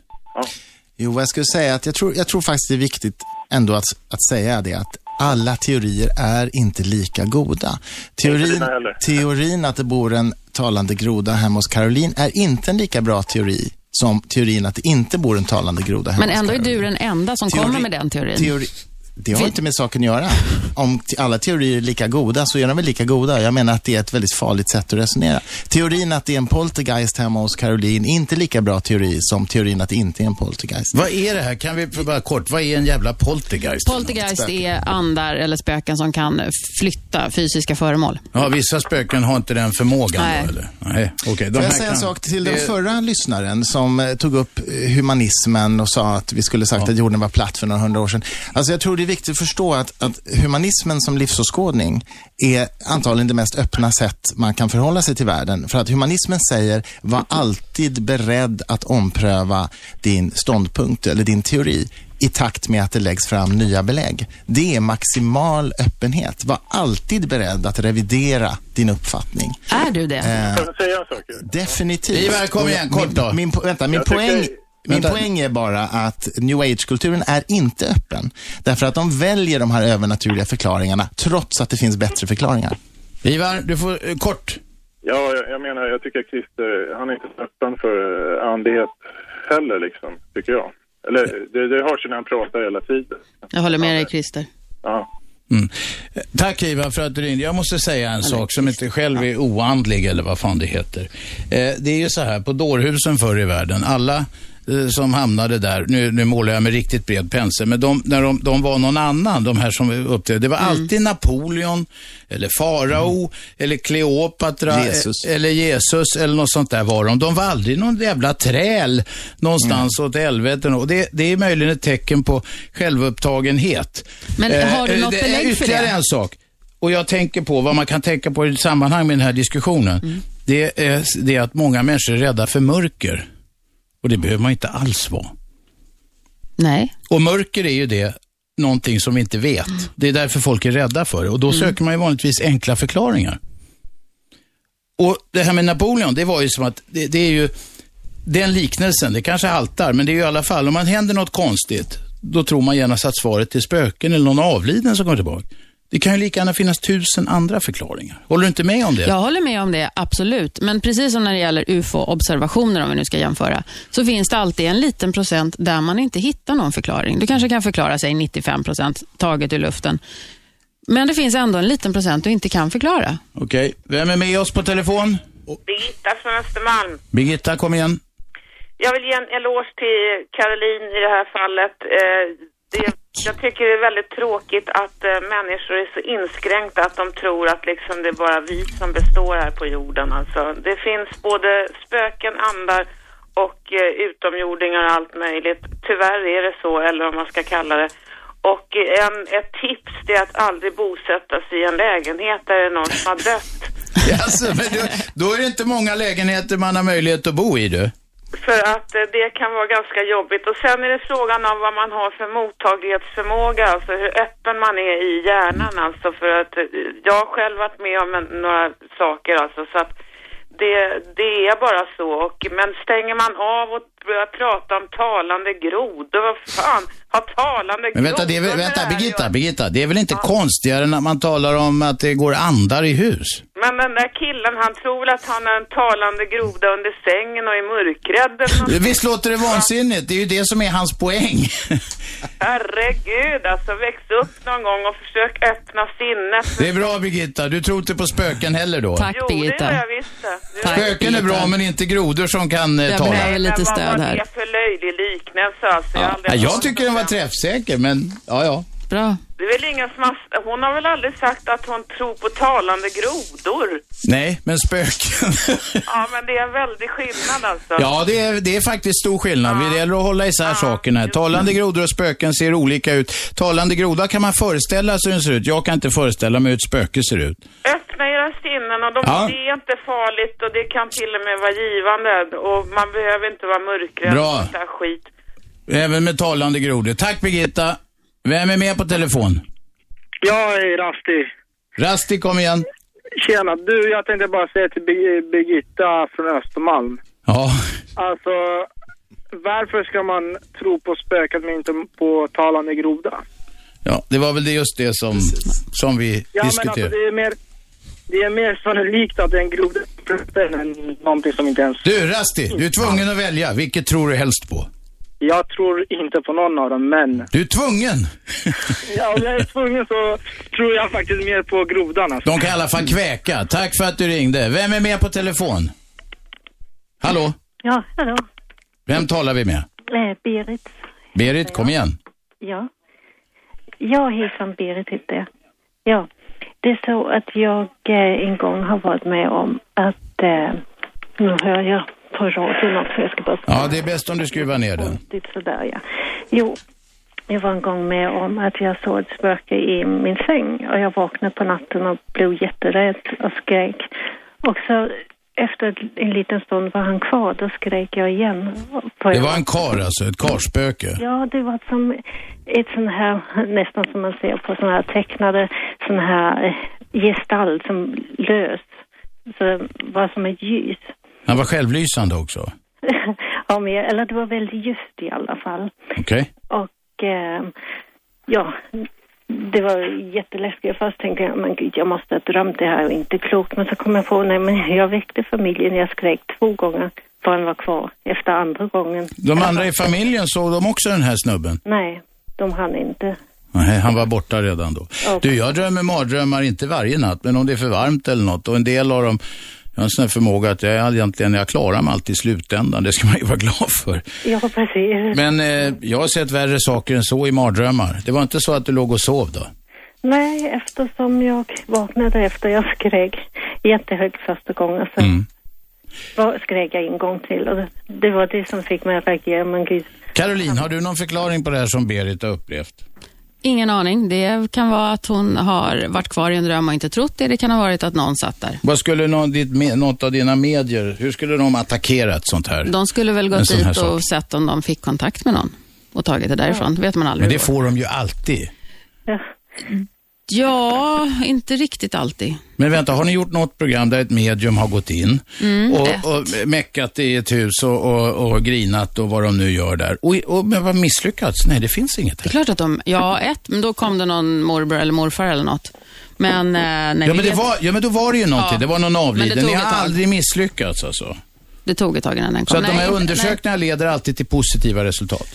Jo, vad jag skulle säga att jag tror, jag tror faktiskt det är viktigt ändå att, att säga det att alla teorier är inte lika goda. Teorin, teorin att det bor en talande groda hemma hos Caroline är inte en lika bra teori som teorin att det inte bor en talande groda hemma
Men
hos
ändå är
Caroline.
du den enda som
Teori-
kommer med den teorin.
Teori, det har inte med saken att göra. Om alla teorier är lika goda så är de väl lika goda. Jag menar att det är ett väldigt farligt sätt att resonera. Teorin att det är en poltergeist hemma hos Caroline är inte lika bra teori som teorin att det inte är en poltergeist.
Vad är det här? Kan vi bara kort, vad är en jävla poltergeist?
Poltergeist är andar eller spöken som kan flytta fysiska föremål.
Ja, vissa spöken har inte den förmågan
Nej.
då, eller? Nej, okej. de
Får jag säga en
kan-
sak till den
det-
förra lyssnaren som eh, tog upp eh, humanismen och sa att vi skulle sagt att jorden var platt för några hundra år sedan. Alltså jag tror det är viktigt att förstå att, att humanismen som livsåskådning är antagligen det mest öppna sätt man kan förhålla sig till världen. För att humanismen säger, var alltid beredd att ompröva din ståndpunkt eller din teori i takt med att det läggs fram nya belägg. Det är maximal öppenhet. Var alltid beredd att revidera din uppfattning.
Är du det?
Eh,
Får jag säga en sak?
Definitivt.
Ivar, kom igen,
min-
kort då.
Min, po- vänta, min,
Jag tycker-
poäng, min poäng är bara att new age-kulturen är inte öppen. Därför att de väljer de här övernaturliga förklaringarna trots att det finns bättre förklaringar.
Ivar, du får eh, kort.
Ja, jag, jag menar, jag tycker Christer, han är inte så öppen för eh, andlighet heller liksom, tycker jag. Eller det, det hörs ju när han pratar hela tiden.
Jag håller med dig, Christer.
Ja.
Mm. Eh, Tack Ivar för att du ringde. Jag måste säga en sak som inte själv är oandlig eller vad fan det heter. Eh, det är ju så här, på dårhusen förr i världen, alla som hamnade där, nu, nu målar jag med riktigt bred pensel, men de, när de, de var någon annan, de här som uppträdde, det var alltid Napoleon, eller farao, eller Kleopatra,
Jesus.
eh, eller Jesus, eller något sånt där var de. De var aldrig någon jävla träl någonstans åt helvete. Och det, det är möjligen ett tecken på självupptagenhet.
Men har du
Eh,
något
det är
belägg för
Ytterligare
det?
en sak. Och jag tänker på vad man kan tänka på i sammanhang med den här diskussionen.
Mm.
Det, är, det är att många människor är rädda för mörker. Och det behöver man inte alls vara.
Nej.
Och mörker är ju det, någonting som vi inte vet. Det är därför folk är rädda för det. Och då söker man ju vanligtvis enkla förklaringar. Och det här med Napoleon, det var ju som att, det, det är ju, den liknelsen, det kanske haltar, men det är ju i alla fall, om man händer något konstigt, då tror man gärna att svaret är spöken eller någon avliden som kommer tillbaka. Det kan ju lika gärna finnas tusen andra förklaringar. Håller du inte med om det?
Jag håller med om det, absolut. Men precis som när det gäller UFO-observationer, om vi nu ska jämföra, så finns det alltid en liten procent där man inte hittar någon förklaring. Du kanske kan förklara sig 95 procent taget ur luften. Men det finns ändå en liten procent du inte kan förklara.
Okej, vem är med oss på telefon?
Birgitta från Östermalm.
Birgitta, kom igen.
Jag vill ge en eloge till Caroline i det här fallet. Eh, det, jag tycker det är väldigt tråkigt att eh, människor är så inskränkta att de tror att liksom det är bara vi som består här på jorden. Alltså, det finns både spöken, andar och eh, utomjordingar och allt möjligt. Tyvärr är det så, eller vad man ska kalla det. Och eh, en, ett tips det är att aldrig bosätta sig i en lägenhet där det är någon som har dött.
Alltså, men du, då är det inte många lägenheter man har möjlighet att bo i du.
För att eh, det kan vara ganska jobbigt. Och sen är det frågan om vad man har för mottaglighetsförmåga, alltså hur öppen man är i hjärnan alltså. För att eh, jag har själv varit med om en, några saker alltså. Så att det, det är bara så. Och, men stänger man av och börjar prata om talande grodor, vad fan, har talande
Men vänta, det är, väl-
med
vänta
det
Birgitta? Birgitta, det är väl inte konstigare när man talar om att det går andar i hus?
Men den där killen, han tror väl att han är en talande groda under sängen och är mörkrädd eller något.
Visst låter det vansinnigt? Det är ju det som är hans poäng.
Herregud, alltså väx upp någon gång och försök öppna sinnet.
Det är bra Birgitta, du tror inte på spöken heller då?
Tack
Jo, det
Birgitta.
gör jag visst det. det.
Spöken är bra men inte grodor som kan eh,
Jag
tala.
behöver lite
Men
stöd här.
det för löjlig liknelse alltså? Jag,
Ja. Ja, Jag
hört
tycker den var
någon.
träffsäker, men ja, ja.
Bra.
Det är väl ingen som har... Hon har väl aldrig sagt att hon tror på talande grodor?
Nej, men spöken.
Ja, men det är en väldig skillnad alltså.
ja, det är, det är faktiskt stor skillnad. Det gäller att hålla isär sakerna. här. Talande grodor och spöken ser olika ut. Talande groda kan man föreställa sig hur den ser ut. Jag kan inte föreställa mig hur ett spöke ser ut.
Öppna era sinnen och de,
Ja.
det är inte farligt och det kan till och med vara givande. Och man behöver inte vara mörkrädd och sånt där skit.
Även med talande grodor. Tack Birgitta. Vem är med på telefon?
Jag är Rasti.
Rasti, kom igen.
Tjena, du, jag tänkte bara säga till Bir- Birgitta från Östermalm.
Ja,
Alltså, varför ska man tro på spöken men inte på talande groda?
ja det var väl det just det som, som vi
Ja, men alltså
diskuterade.
det är mer, det är mer sannolikt att det är en groda som någonting som inte ens...
Du, Rasti, du är tvungen att välja. Vilket tror du helst på?
Jag tror inte på någon av dem, men
Du är tvungen!
ja, om jag är tvungen så tror jag faktiskt mer på grodan. Alltså.
De kan i alla fall kväka. Tack för att du ringde. Vem är med på telefon? Hallå?
Ja, hallå.
Vem talar vi med?
Eh, Berit.
Berit, kom igen.
Ja. Ja, hejsan Berit heter jag. Ja, det är så att jag eh, en gång har varit med om att, eh, nu hör jag på radion också, jag ska bara
Ja, det är bäst om du skruvar ner den.
sådär ja. Jo, jag var en gång med om att jag såg ett spöke i min säng och jag vaknade på natten och blev jätterädd och skrek. Och så efter en liten stund var han kvar, då skrek jag igen.
Det var en kar alltså, ett karspöke.
Ja, det var som ett sån här, nästan som man ser på såna här tecknade, sån här eh, gestalt som lös. Så det var som ett ljus.
Han var självlysande också.
ja, men, eller det var väldigt ljust i alla fall.
Okej?
Och eh, ja, det var jätteläskigt. Först tänkte jag, men gud, jag måste ha drömt det här och inte klokt. Men så kom jag på, nej men jag väckte familjen. Jag skrek två gånger för han var kvar. Efter andra gången,
De andra i familjen, såg de också den här snubben?
nej, de hann inte.
Nej, han var borta redan då. Du, jag drömmer mardrömmar, inte varje natt, men om det är för varmt eller något. Och en del av dem, jag har en sån här förmåga att jag egentligen, jag klarar mig alltid i slutändan. Det ska man ju vara glad för.
Ja, precis.
Men eh, jag har sett värre saker än så i mardrömmar. Det var inte så att du låg och sov då?
Nej, eftersom jag vaknade efter jag skrek jättehögt första gången så
Mm.
skrek jag en gång till. Och det, det var det som fick mig att reagera. Men gud,
Caroline, har du någon förklaring på det här som Berit har upplevt?
Ingen aning. Det kan vara att hon har varit kvar i en dröm och inte trott det. Det kan ha varit att någon satt där.
Vad skulle någon, ditt, något av dina medier, hur skulle de attackera ett sånt här?
De skulle väl gått dit
sak.
och sett om de fick kontakt med någon och tagit det därifrån. Det vet man aldrig.
Men det får de ju alltid.
Ja, inte riktigt alltid.
Men vänta, har ni gjort något program där ett medium har gått in
Mm,
och,
ett.
och meckat i ett hus och, och, och grinat och vad de nu gör där? Och, och men vad misslyckats? Nej, det finns inget
Det är klart att de, ja ett, men då kom det någon morbror eller morfar eller något. Men, eh, nej,
Ja men, det var, ja, men då var det ju någonting.
Ja.
Det var någon avliden. Ni har aldrig misslyckats alltså.
det tog ett tag innan den kom.
Så att de
Nej,
här undersökningarna leder alltid till positiva resultat.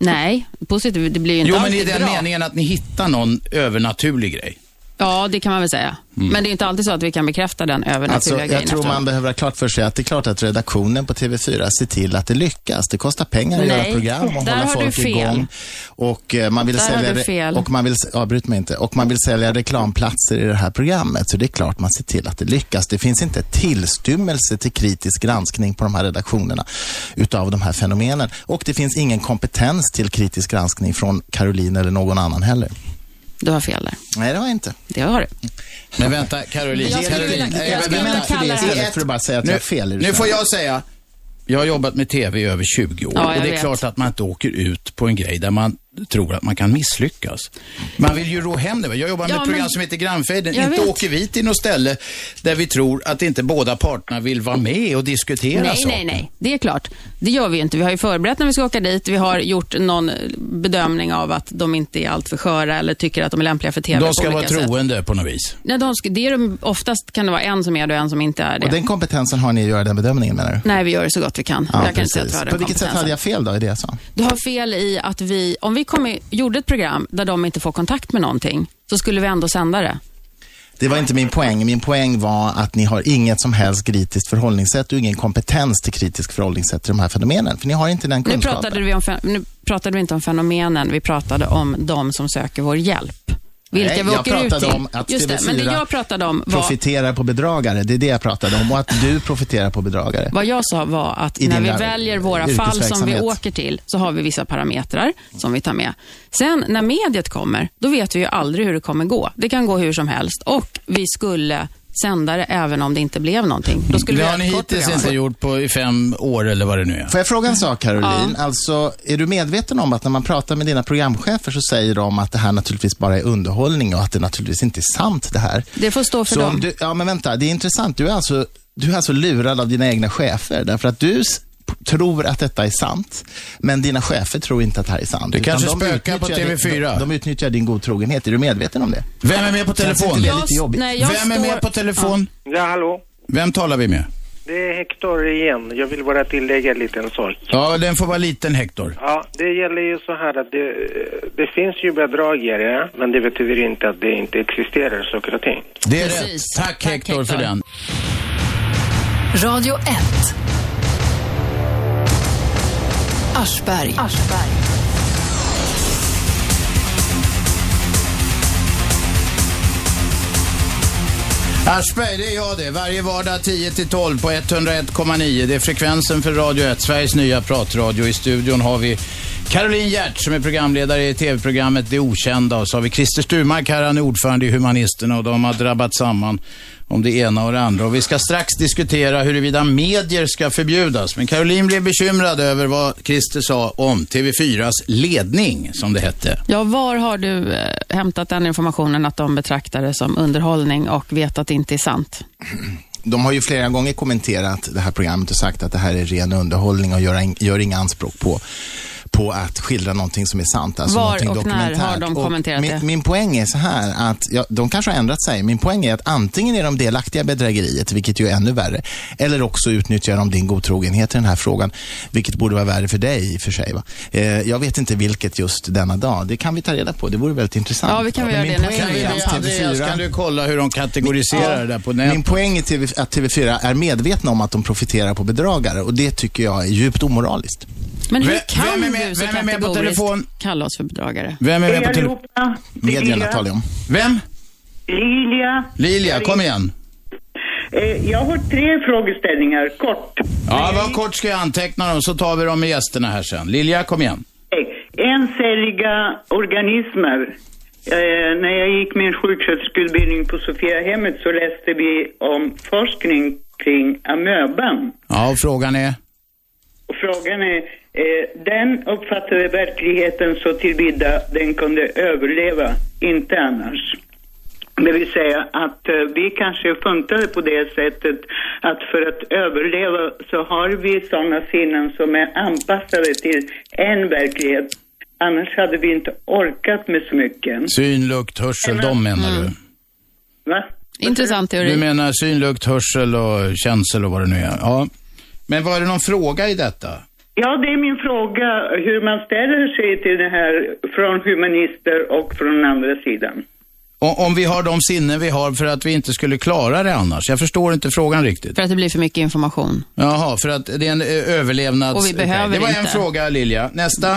Nej, positivt, det blir ju inte
Jo, men i
alltid
den
bra.
meningen att ni hittar någon övernaturlig grej.
Ja, det kan man väl säga.
Mm.
Men det är inte alltid så att vi kan bekräfta den övernaturliga
Alltså,
grejen
jag tror
efteråt.
man behöver ha klart för sig att det är klart att redaktionen på TV4 ser till att det lyckas. Det kostar pengar att
Nej,
göra program och
där
hålla
har du
folk
fel.
igång. Och eh, man vill
Där har
sälja re-
fel.
och man vill avbryt mig inte. Och man vill sälja reklamplatser i det här programmet. Så det är klart man ser till att det lyckas. Det finns inte tillstymmelse till kritisk granskning på de här redaktionerna utav de här fenomenen. Och det finns ingen kompetens till kritisk granskning från Caroline eller någon annan heller.
Du har fel där.
Nej, det har jag inte.
Det har du.
Men vänta, Caroline.
Jag skulle
Caroline
vilja-
eh,
jag skulle
vänta.
kalla det-
Istället för att bara säga att
nu,
jag har fel.
Nu får jag säga, jag har jobbat med TV i över 20 år
Ja,
och
jag
det är
vet.
klart att man inte åker ut på en grej där man tror att man kan misslyckas. Man vill ju ro hem det. Jag jobbar med
Ja,
ett program
men-
som heter Grannfejden. Inte
vet.
åker vi till något ställe där vi tror att inte båda parterna vill vara med och diskutera
Nej,
saker.
nej, nej. Det är klart. Det gör vi inte. Vi har ju förberett när vi ska åka dit. Vi har gjort någon bedömning av att de inte är alltför sköra eller tycker att de är lämpliga för TV
De
på
ska vara
olika sätt.
troende på något vis.
Nej, de ska, det är de, oftast kan det vara en som är det och en som inte är det.
Och den kompetensen har ni att göra den bedömningen menar du?
Nej, vi gör det så gott vi kan.
Ja,
jag kan inte säga att vi
precis.
har den
På vilket sätt hade jag fel då i det jag sa?
Du har fel i att vi, om vi kom i, gjorde ett program där de inte får kontakt med någonting, så skulle vi ändå sända det.
Det var inte min poäng. Min poäng var att ni har inget som helst kritiskt förhållningssätt och ingen kompetens till kritisk förhållningssätt till de här fenomenen. För ni har inte den
Nu
kunskapen.
pratade, vi om, nu pratade vi inte om fenomenen, vi pratade om de som söker vår hjälp. Vilka
Nej,
vi
jag
åker ut
pratade
till.
om att
Just det, men det
TV4
jag pratade om var,
Profiterar på bedragare. Det är det jag pratade om. Och att du profiterar på bedragare.
vad jag sa var att
I
när vi väljer våra fall som vi åker till, så har vi vissa parametrar som vi tar med. Sen när mediet kommer, då vet vi ju aldrig hur det kommer gå. Det kan gå hur som helst och vi skulle sända det även om det inte blev någonting. Då skulle
Det har ni hittills
program.
inte gjort på i fem år eller vad det nu är.
Får jag fråga en sak Caroline? Alltså, är du medveten om att när man pratar med dina programchefer så säger de att det här naturligtvis bara är underhållning och att det naturligtvis inte är sant det här.
Det får stå för
Så
dem.
du, ja men vänta, det är intressant. Du är, alltså, du är alltså lurad av dina egna chefer därför att du tror att detta är sant, men dina chefer tror inte att det här är sant.
Det kanske
de
spökar på
utnyttjar
TV4.
Din, de, de utnyttjar din godtrogenhet. Är du medveten om det?
Vem är med på telefon?
Jag-
lite jobbigt?
nej, jag
Vem är med på telefon?
Ja, hallå?
Vem talar vi med?
Det är Hector igen. Jag vill bara tillägga en liten sak.
Ja, den får vara liten Hector.
Ja, det gäller ju så här att det, det finns ju bedragare, men det betyder inte att det inte existerar saker och ting.
Det är rätt. Tack, Hector för den.
Radio 1. Aschberg.
Aschberg, det är jag det. Varje vardag 10 till 12 på 101,9. Det är frekvensen för Radio 1, Sveriges nya pratradio. I studion har vi Caroline Hjert som är programledare i tv-programmet Det Okända. Och så har vi Christer Sturmark här, han är ordförande i Humanisterna och de har drabbat samman om det ena och det andra. Och vi ska strax diskutera huruvida medier ska förbjudas. Men Caroline blev bekymrad över vad Christer sa om TV4s ledning, som det hette.
Ja, var har du eh, hämtat den informationen att de betraktar det som underhållning och vet att det inte är sant?
De har ju flera gånger kommenterat det här programmet och sagt att det här är ren underhållning och gör, gör inga anspråk på på att skildra någonting som är sant. Alltså
Var
någonting
och när har de
Och
kommenterat
min,
det?
Min poäng är så här att, ja, de kanske har ändrat sig. Min poäng är att antingen är de delaktiga i bedrägeriet, vilket ju är ännu värre, eller också utnyttjar de din godtrogenhet i den här frågan, vilket borde vara värre för dig i och för sig. Va? Eh, jag vet inte vilket just denna dag. Det kan vi ta reda på. Det vore väldigt intressant.
Ja, vi kan väl göra
min
det
poäng
nästa
är
vecka.
att
Andreas,
TV4
kan du kolla hur de kategoriserar det där på nätet?
Min poäng är TV, att TV4 är medvetna om att de profiterar på bedragare och det tycker jag är djupt omoraliskt.
Men hur
Vem-
kan
vem är med-
du så
vem är med på
kategoriskt
telefon?
kalla oss för bedragare?
Vem är med på telefon?
Medierna talar jag om.
Vem?
Lilia.
Lilja, kom igen.
Eh, jag har tre frågeställningar, kort.
Ja, vad kort ska jag anteckna dem så tar vi dem med gästerna här sen. Lilja, kom igen.
Encelliga organismer. Eh, när jag gick min sjuksköterskeutbildning på Sofiahemmet så läste vi om forskning kring amöban.
Ja, och frågan är?
Och frågan är, eh, den uppfattade verkligheten så tillvida den kunde överleva, inte annars. Det vill säga att eh, vi kanske funkade på det sättet att för att överleva så har vi sådana sinnen som är anpassade till en verklighet. Annars hade vi inte orkat med så mycket.
Syn, lukt, hörsel, de menar du?
Va?
Intressant teori.
Du menar syn, lukt, hörsel och känsel och vad det nu är? Ja. Men var det någon fråga i detta?
Ja, det är min fråga hur man ställer sig till det här från humanister och från andra sidan.
O- Om vi har de sinnen vi har för att vi inte skulle klara det annars? Jag förstår inte frågan riktigt.
För att det blir för mycket information.
Jaha, för att det är en eh, överlevnads...
Och vi behöver
Det var en
inte.
fråga, Lilja. Nästa?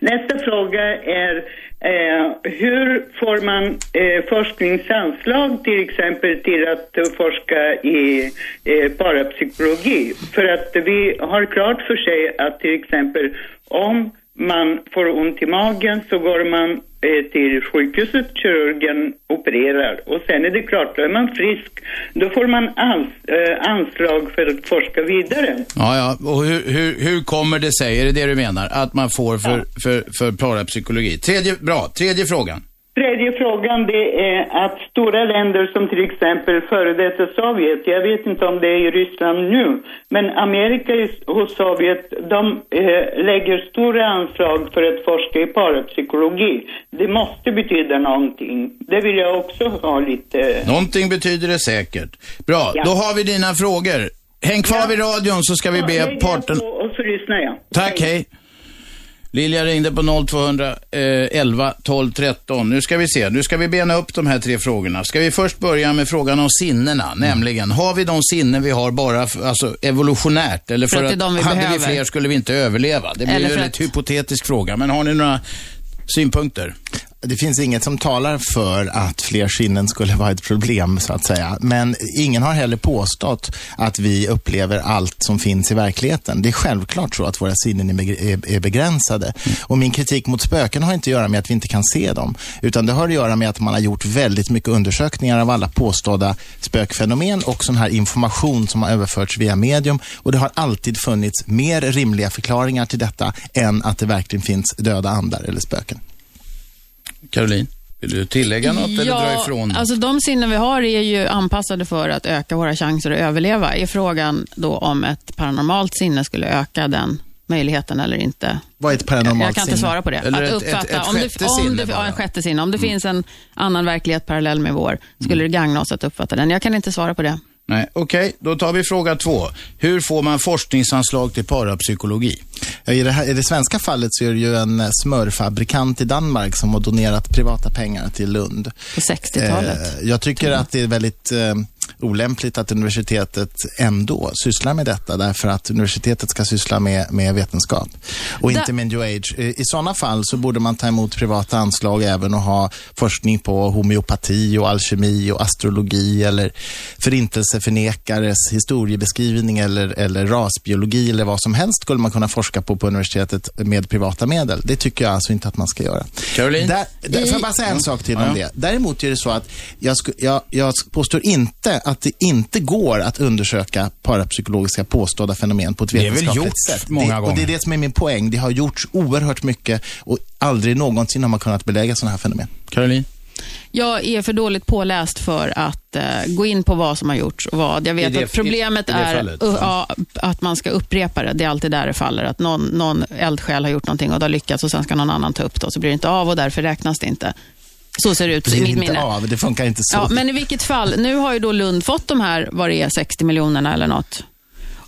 Nästa fråga är eh, hur får man eh, forskningsanslag till exempel till att uh, forska i eh, parapsykologi? För att vi har klart för sig att till exempel om man får ont i magen så går man eh, till sjukhuset, kirurgen opererar och sen är det klart, då är man frisk. Då får man ans eh, anslag för att forska vidare.
Ja, ja. Och hur, hur, hur kommer det sig, är det det du menar, att man får för, för, för parapsykologi? Tredje, bra, tredje frågan.
Tredje frågan det är att stora länder som till exempel före detta Sovjet, jag vet inte om det är i Ryssland nu, men Amerika hos Sovjet, de eh, lägger stora anslag för att forska i parapsykologi. Det måste betyda någonting. Det vill jag också ha lite...
Någonting betyder det säkert. Bra,
Ja.
då har vi dina frågor. Häng kvar
Ja.
vid radion så ska vi
Ja,
be
jag
parten...
Och så lyssnar jag.
Tack, hej. Lilja ringde på 0211 12 13. Nu ska vi se, nu ska vi bena upp de här tre frågorna. Ska vi först börja med frågan om sinnena,
Mm.
nämligen, har vi de sinnen vi har bara för, alltså, evolutionärt? Eller
För
för,
att de vi
hade
behöver.
vi fler skulle vi inte överleva? Det blir ju en
att-
hypotetisk fråga, men har ni några synpunkter?
Det finns inget som talar för att fler sinnen skulle vara ett problem, så att säga. Men ingen har heller påstått att vi upplever allt som finns i verkligheten. Det är självklart så att våra sinnen är beg- är, är begränsade. Och min kritik mot spöken har inte att göra med att vi inte kan se dem, utan det har att göra med att man har gjort väldigt mycket undersökningar av alla påstådda spökfenomen och sån här information som har överförts via medium. Och det har alltid funnits mer rimliga förklaringar till detta än att det verkligen finns döda andar eller spöken.
Caroline, vill du tillägga något eller dra ifrån? något?
alltså de sinnen vi har är ju anpassade för att öka våra chanser att överleva. Är frågan då om ett paranormalt sinne skulle öka den möjligheten eller inte?
Vad är ett paranormalt
Jag kan inte
sinne?
svara på det.
Eller
att
ett-
uppfatta,
ett- ett
om
sjätte
det, om
sinne
det, ja, en sjätte sinne. Om det finns en annan verklighet parallell med vår, skulle det gagna oss att uppfatta den? Jag kan inte svara på det.
Nej, okej. Då tar vi fråga två. Hur får man forskningsanslag till parapsykologi?
Ja, I det, här, I det svenska fallet så är det ju en eh, smörfabrikant i Danmark som har donerat privata pengar till Lund.
På 60-talet.
Eh, jag tycker att det är väldigt eh, olämpligt att universitetet ändå sysslar med detta därför att universitetet ska syssla med, med vetenskap och inte med new age. I sådana fall så borde man ta emot privata anslag även och ha forskning på homeopati och alkemi och astrologi eller förintelseförnekares historiebeskrivning eller, eller rasbiologi eller vad som helst skulle man kunna forska på på universitetet med privata medel. Det tycker jag alltså inte att man ska göra.
Caroline?
Där, där, får jag bara säga en sak till om det? Däremot är det så att jag, sku, jag, jag påstår inte att det inte går att undersöka parapsykologiska påstådda fenomen på ett
Det är väl
vetenskapligt
gjort
sätt.
många
det, Och det är
gånger.
det som är min poäng. Det har gjorts oerhört mycket och aldrig någonsin har man kunnat belägga sådana här fenomen.
Caroline?
Jag är för dåligt påläst för att eh, gå in på vad som har gjorts och vad. Jag vet
det-
att problemet
i- i
är
fallet.
uh, ja, att man ska upprepa det. Det är alltid där det faller. Att någon, någon eldsjäl har gjort någonting och det har lyckats och sen ska någon annan ta upp det och så blir det inte av och därför räknas det inte. Så ser det ut
Det
i mitt minne.
av, det funkar inte så.
Ja, men i vilket fall, nu har ju då Lund fått de här, vad det är, 60 miljonerna eller något.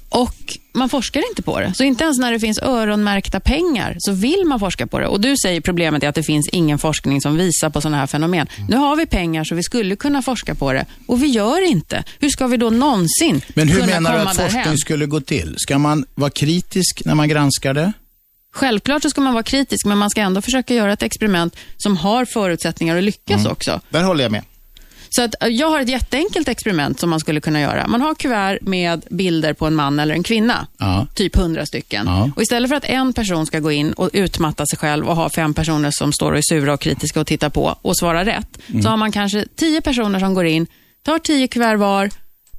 Och man forskar inte på det. Så inte ens när det finns öronmärkta pengar så vill man forska på det. Och du säger problemet är att det finns ingen forskning som visar på sådana här fenomen.
Mm.
Nu har vi pengar så vi skulle kunna forska på det och vi gör inte. Hur ska vi då någonsin
Men hur
kunna
menar du
komma
att
därhän?
forskning skulle gå till? Ska man vara kritisk när man granskar det?
Självklart så ska man vara kritisk, men man ska ändå försöka göra ett experiment som har förutsättningar att lyckas
Mm.
också.
Där håller jag med.
Så att, eh, jag har ett jätteenkelt experiment som man skulle kunna göra. Man har kuvert med bilder på en man eller en kvinna.
Ja.
Typ hundra stycken.
Ja.
Och istället för att en person ska gå in och utmatta sig själv och ha fem personer som står och är sura och kritiska och tittar på och svarar rätt,
Mm.
så har man kanske tio personer som går in, tar tio kuvert var,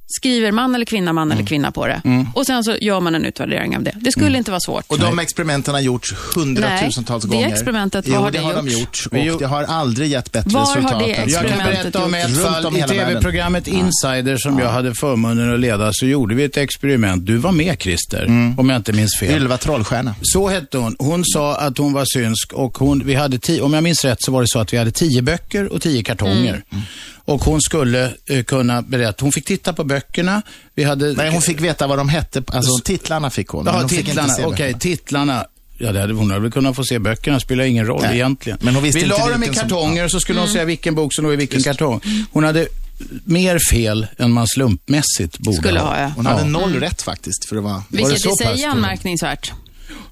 skriver man eller kvinna, man eller kvinna på det.
Mm.
Och sen så gör man en utvärdering av det. Det skulle inte vara svårt.
Och de experimenten har gjorts hundratusentals
Nej, det
gånger.
experimentet,
jo,
vad har
det
det
har de
gjort?
gjort.
Vi
Och det har aldrig gett bättre
Var har
resultat.
det
än-
Jag kan
Experimentet
berätta om
gjort.
ett fall
om
i tv-programmet Insider som jag hade förmånen att leda. Så gjorde vi ett experiment. Du var med Christer, om jag inte minns fel.
Ylva Trollstjärna.
Så hette hon. Hon sa att hon var synsk och hon, vi hade tio, om jag minns rätt så var det så att vi hade tio böcker och tio kartonger. Och hon skulle eh, kunna berätta, hon fick titta på böckerna. Vi hade...
Nej, hon fick veta vad de hette. Alltså titlarna fick hon.
Ja,
hon
titlarna. Okej, titlarna. Ja, det hade, hon hade väl kunnat få se böckerna, spelar ingen roll
Nej.
egentligen.
Men hon visste
vi la dem i
som-
kartonger och så skulle
Mm.
hon säga vilken bok som låg i vilken kartong. Hon hade mer fel än man slumpmässigt borde
Skulle ha, ja.
Hon hade noll rätt faktiskt för vara...
Var det
Vilket
så
i
pass
sig är
då?
anmärkningsvärt.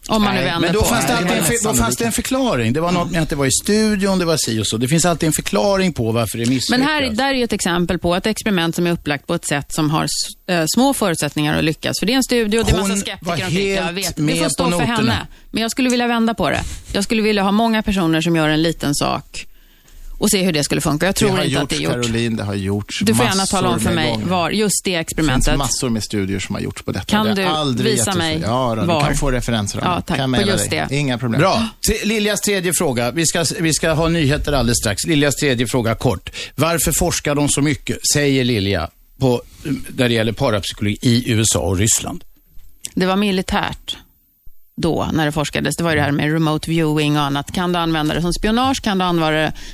Om man nu vänder
Men då
på
fanns, det alltid en, för, då fanns det en förklaring. Det var något med att det var i studion, det var si och så. Det finns alltid en förklaring på varför det misslyckas.
Men här, där är ju ett exempel på ett experiment som är upplagt på ett sätt som har eh, små förutsättningar att lyckas. För det är en studio det är
Hon
massa skeptiker
var.
Jag vet, det får stå för
noterna.
henne. Men jag skulle vilja vända på det. Jag skulle vilja ha många personer som gör en liten sak och se hur det skulle funka. Jag
Det
tror
har
inte att det är gjort.
Caroline, det har gjorts
Du får gärna tala om för mig
gånger.
var just det
Det
experimentet.
finns massor med studier som har gjorts på detta.
Kan
Det har
du
aldrig
visa mig.
Ja, då,
var?
du kan få referenser av
Ja, tack.
Kan
På just
dig.
det.
Inga problem.
Bra. Liljas tredje fråga. Vi ska, vi ska ha nyheter alldeles strax. Liljas tredje fråga kort. Varför forskar de så mycket, säger Lilja, på, när det gäller parapsykologi i USA och Ryssland?
Det var militärt då, när det forskades. Det var ju det här med remote viewing och annat. Kan du använda det som spionage? Kan du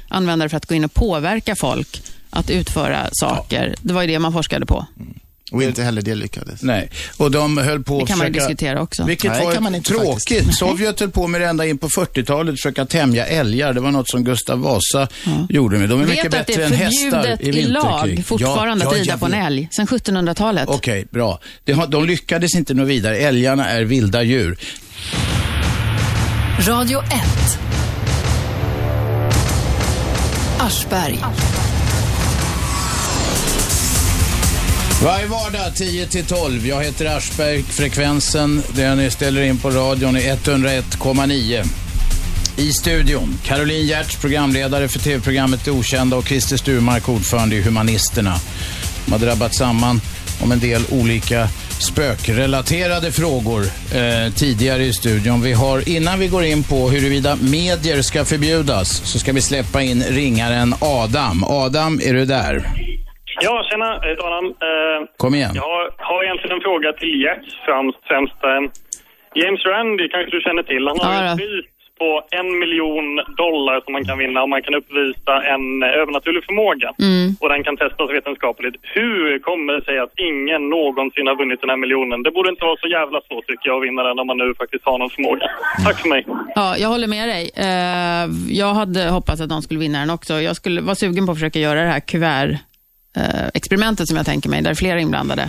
använda det, för att gå in och påverka folk att utföra saker? Det var ju det man forskade på.
Och inte heller det lyckades.
Nej, och de höll på
Det
att
kan man
försöka-
diskutera också.
Vilket
Nej,
var
kan man inte
tråkigt.
faktiskt.
Sovjet höll på med det ända in på 40-talet, försöka tämja älgar. Det var något som Gustav Vasa gjorde med. De är mycket
Vet att det
bättre
är
än hästar
förbjudet
i
i
vinterkrig.
lag fortfarande
Ja,
att
ja,
rida
jag
på en
vet.
älg, sedan 1700-talet.
Okej, bra. Det har, de lyckades inte nå vidare. Älgarna är vilda djur.
Radio 1. Aschberg.
Varje vardag 10 till 12. Jag heter Aschberg. Frekvensen, där ni ställer in på radion, är 101,9. I studion, Caroline Giertz, programledare för tv-programmet Det Okända och Christer Sturmark, ordförande i Humanisterna. De har drabbat samman om en del olika spökrelaterade frågor eh, tidigare i studion. Vi har, innan vi går in på huruvida medier ska förbjudas, så ska vi släppa in ringaren Adam. Adam, är du där?
Ja, tjena, jag heter Adam. Eh,
Kom igen.
Jag har, har egentligen en fråga till Gert främst. främst eh, James Randi kanske du känner till. Han har
Ja,
ju på en miljon dollar som man kan vinna om man kan uppvisa en eh, övernaturlig förmåga.
Mm.
Och den kan testas vetenskapligt. Hur kommer det sig att ingen någonsin har vunnit den här miljonen? Det borde inte vara så jävla svårt tycker jag att vinna den om man nu faktiskt har någon förmåga. Tack för mig.
Ja, jag håller med dig. Eh, jag hade hoppats att de skulle vinna den också. Jag skulle vara sugen på att försöka göra det här kuvert-experimentet som jag tänker mig, där flera är inblandade.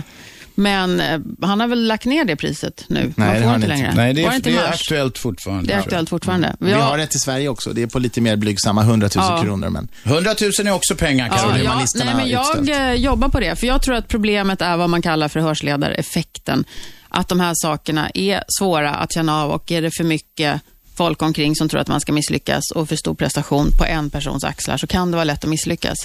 Men eh, han har väl lagt ner det priset nu? Man
det
får
har han
inte längre.
Nej, det är,
inte
det är aktuellt fortfarande.
Det är aktuellt fortfarande.
Vi
Ja.
har ett i Sverige också. Det är på lite mer blygsamma 100 000
Ja.
kronor. Men
100 000 är också pengar,
Ja,
Caroline.
ja,
nej,
humanisterna
men jag
utställt.
eh, jobbar på det, för jag tror att problemet är vad man kallar för hörsledareffekten. Att de här sakerna är svåra att känna av och är det för mycket folk omkring som tror att man ska misslyckas och för stor prestation på en persons axlar så kan det vara lätt att misslyckas.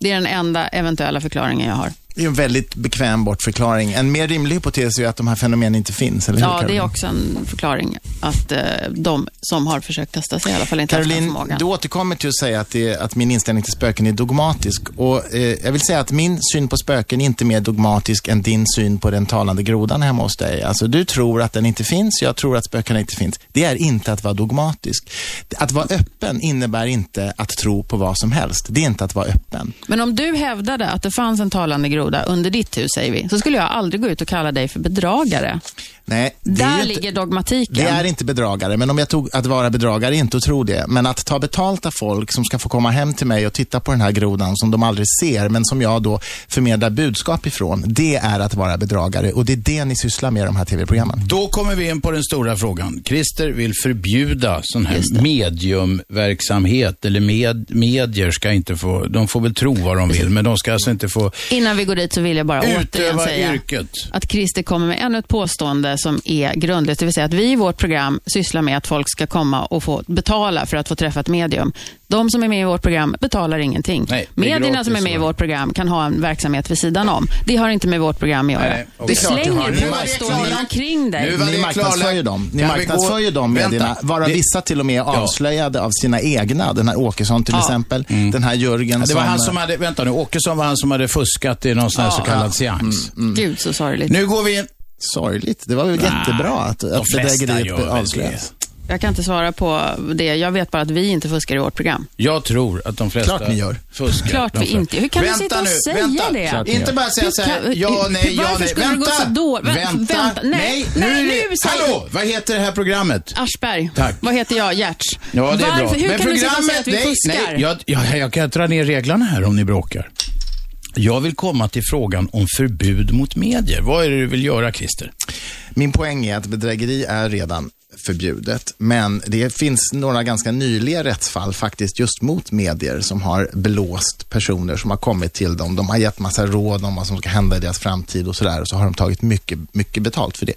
Det är den enda eventuella förklaringen jag har.
Det är en väldigt bekväm bortförklaring. En mer rimlig hypotes är att de här fenomenen inte finns, eller hur
Ja, det är
Caroline?
också en förklaring att eh, de som har försökt testa sig i alla fall inte haft den
Caroline,
förmågan.
du återkommer till att säga att, det, att min inställning till spöken är dogmatisk. Och, eh, jag vill säga att min syn på spöken är inte mer dogmatisk än din syn på den talande grodan hemma hos dig. Alltså, du tror att den inte finns, jag tror att spökena inte finns. Det är inte att vara dogmatisk. Att vara öppen innebär inte att tro på vad som helst. Det är inte att vara öppen.
Men om du hävdade att det fanns en talande groda under ditt hus, säger vi, så skulle jag aldrig gå ut och kalla dig för bedragare.
Nej, det är
Där ligger dogmatiken.
Det är inte bedragare, men om jag tog att vara bedragare, inte att tro det. Men att ta betalt av folk som ska få komma hem till mig och titta på den här grodan som de aldrig ser, men som jag då förmedlar budskap ifrån. Det är att vara bedragare och det är det ni sysslar med i de här tv-programmen.
Då kommer vi in på den stora frågan. Christer vill förbjuda sån här mediumverksamhet, eller med, medier ska inte få, de får väl tro vad de vill, men de ska alltså inte få
Innan vi går dit så vill jag bara återigen säga
yrket.
att Christer kommer med ännu ett påstående som är grundlöst. Det vill säga att vi i vårt program sysslar med att folk ska komma och få betala för att få träffa ett medium. De som är med i vårt program betalar ingenting.
Nej,
Medierna
gratis,
som är med i
va?
vårt program kan ha en verksamhet vid sidan om. Det har inte med vårt program att göra.
Nej,
Det är
Du slänger påståenden
klarlagt.
omkring dig.
Ni marknadsför dem. Ni marknadsför
gå-
ju de
Vänta.
medierna, varav
Det-
vissa till och med är
Ja.
avslöjade av sina egna. Den här Åkesson till
Ja.
exempel, den här Jörgen
Mm. Ja, det var
som...
han som hade, vänta nu, Åkesson var han som hade fuskat i någon sån här
Ja.
så kallad
Mm,
seans.
Gud så sorgligt.
Nu går vi in.
Sorgligt. Det var ju jättebra att, att bedrägeriet
väl
avslöjas.
Jag kan inte svara på det. Jag vet bara att vi inte fuskar i vårt program.
Jag tror att de flesta
Klart ni gör.
fuskar.
Klart vi inte Hur kan
vänta
du sitta och
nu,
säga
vänta.
det?
Klart
Inte bara säga så här, ja, nej, ja,
varför
nej.
skulle det gå
Vänta!
så då- vä-
Vänta!
vänta. Nej,
nu
nej,
det-
nu säger-
Hallå! Vad heter det här programmet?
Aschberg.
Tack.
Vad heter jag? Gertz.
Ja, det är
Varför?
bra.
Hur
Men
kan du sitta och säga att vi
nej,
fuskar?
nej, jag, jag, jag kan dra ner reglerna här om ni bråkar. Jag vill komma till frågan om förbud mot medier. Vad är det du vill göra, Christer?
Min poäng är att bedrägeri är redan förbjudet, men det finns några ganska nyliga rättsfall faktiskt just mot medier som har blåst personer som har kommit till dem. De har gett massa råd om vad som ska hända i deras framtid och sådär och så har de tagit mycket, mycket betalt för det.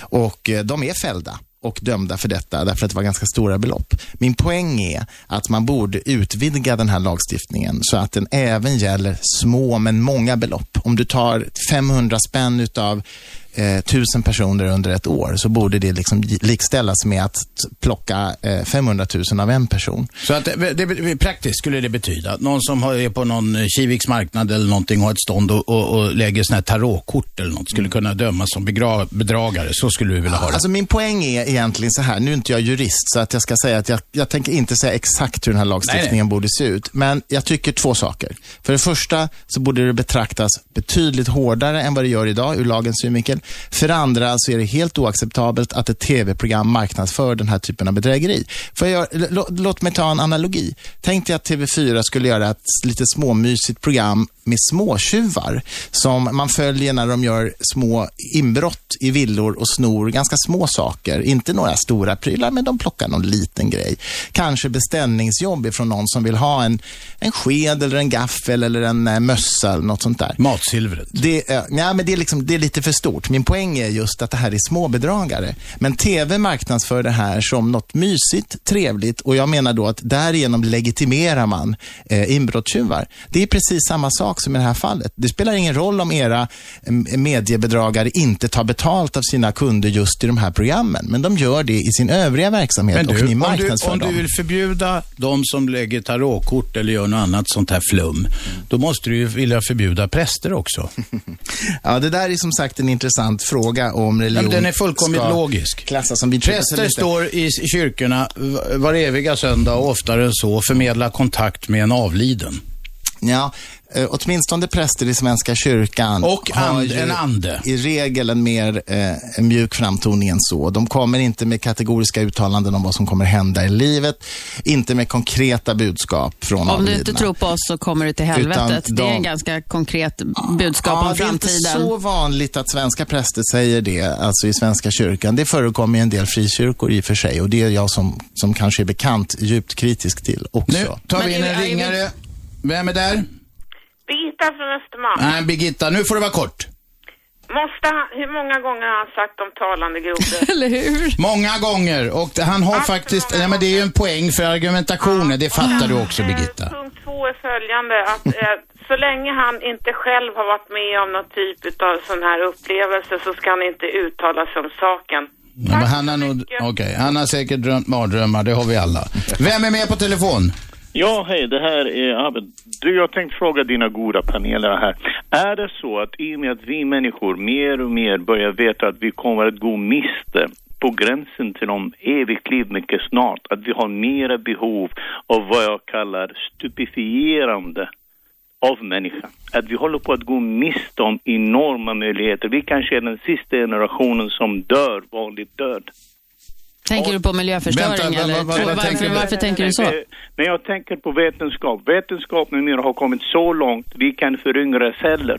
Och eh, de är fällda och dömda för detta därför att det var ganska stora belopp. Min poäng är att man borde utvidga den här lagstiftningen så att den även gäller små men många belopp. Om du tar 500 spänn utav eh, tusen personer under ett år så borde det liksom likställas med att plocka eh, 500 000 av en person.
Så att det, det, det, praktiskt skulle det betyda att någon som har- är på någon eh, Kiviks marknad eller någonting har ett stånd och, och, och lägger såna här tarotkort eller något skulle kunna dömas som begra, bedragare. Så skulle du vilja ha det.
Alltså min poäng är egentligen så här, nu är inte jag jurist så att jag ska säga att jag, jag tänker inte säga exakt hur den här lagstiftningen
Nej, nej.
borde se ut. Men jag tycker två saker. För det första så borde det betraktas betydligt hårdare än vad det gör idag ur lagens synvinkel. För det andra så är det helt oacceptabelt att ett tv-program marknadsför den här typen av bedrägeri. För jag, låt mig ta en analogi. Tänk dig att TV4 skulle göra ett lite småmysigt program med småtjuvar som man följer när de gör små inbrott i villor och snor ganska små saker. Inte några stora prylar, men de plockar någon liten grej. Kanske beställningsjobb ifrån någon som vill ha en, en sked eller en gaffel eller en eh, mössa eller något sånt där.
Matsilvret.
Det, eh, nej, men det, är liksom, det är lite för stort. Min poäng är just att det här är småbedragare. Men TV marknadsför det här som något mysigt, trevligt och jag menar då att därigenom legitimerar man eh, inbrottstjuvar. Det är precis samma sak också med det här fallet. Det spelar ingen roll om era eh, mediebedragare inte tar betalt av sina kunder just i de här programmen, men de gör det i sin övriga verksamhet
Men
och
du,
ni
om, du,
marknadsför
om du
dem.
vill förbjuda de som lägger tarotkort eller gör något annat sånt här flum, då måste du ju vilja förbjuda präster också.
Ja, det där är som sagt en intressant fråga om religion
Ja, den är fullkomligt logisk.
klassas som
Präster står i kyrkorna var eviga söndag och oftare än så och förmedlar kontakt med en avliden.
Ja, eh, åtminstone präster i Svenska kyrkan
Och
har
and-
ju
en ande.
i regel en mer eh, en mjuk framtoning än så. De kommer inte med kategoriska uttalanden om vad som kommer hända i livet, inte med konkreta budskap från
Om du
avlidna.
inte tror på oss så kommer du till helvetet.
Utan
Det är
de-
en ganska konkret budskap
Ja,
om
det är inte
framtiden.
så vanligt att svenska präster säger det, alltså i Svenska kyrkan. Det förekommer i en del frikyrkor i och för sig och det är jag som, som kanske är bekant djupt kritisk till också.
Nu tar vi in en ringare. Vem är där?
Birgitta från Östermalm.
Nej, Birgitta, nu får det vara kort.
Måste han, hur många gånger har han sagt om talande grodor?
Eller hur?
Många gånger. Och det- han har faktiskt, ja men det är ju en poäng för argumentationen, det fattar du också Birgitta.
Punkt två är följande, att eh, så länge han inte själv har varit med om någon typ av sån här upplevelse så ska han inte uttala sig om saken.
Ja, men han har nog, okej, han har säkert drömt mardrömmar, det har vi alla. Vem är med på telefon?
Ja, hej, det här är Abed. Du, jag tänkte fråga dina goda paneler här. Är det så att i och med att vi människor mer och mer börjar veta att vi kommer att gå miste på gränsen till om evigt liv mycket snart, att vi har mera behov av vad jag kallar stupifierande av människan. Att vi håller på att gå miste om enorma möjligheter. Vi kanske är den sista generationen som dör vanligt död.
Tänker du på miljöförstöring
Vänta,
eller?
vad- vad-
varför,
tänker du?
varför tänker du så?
Men jag tänker på vetenskap. Vetenskap numera har kommit så långt vi kan föryngra celler.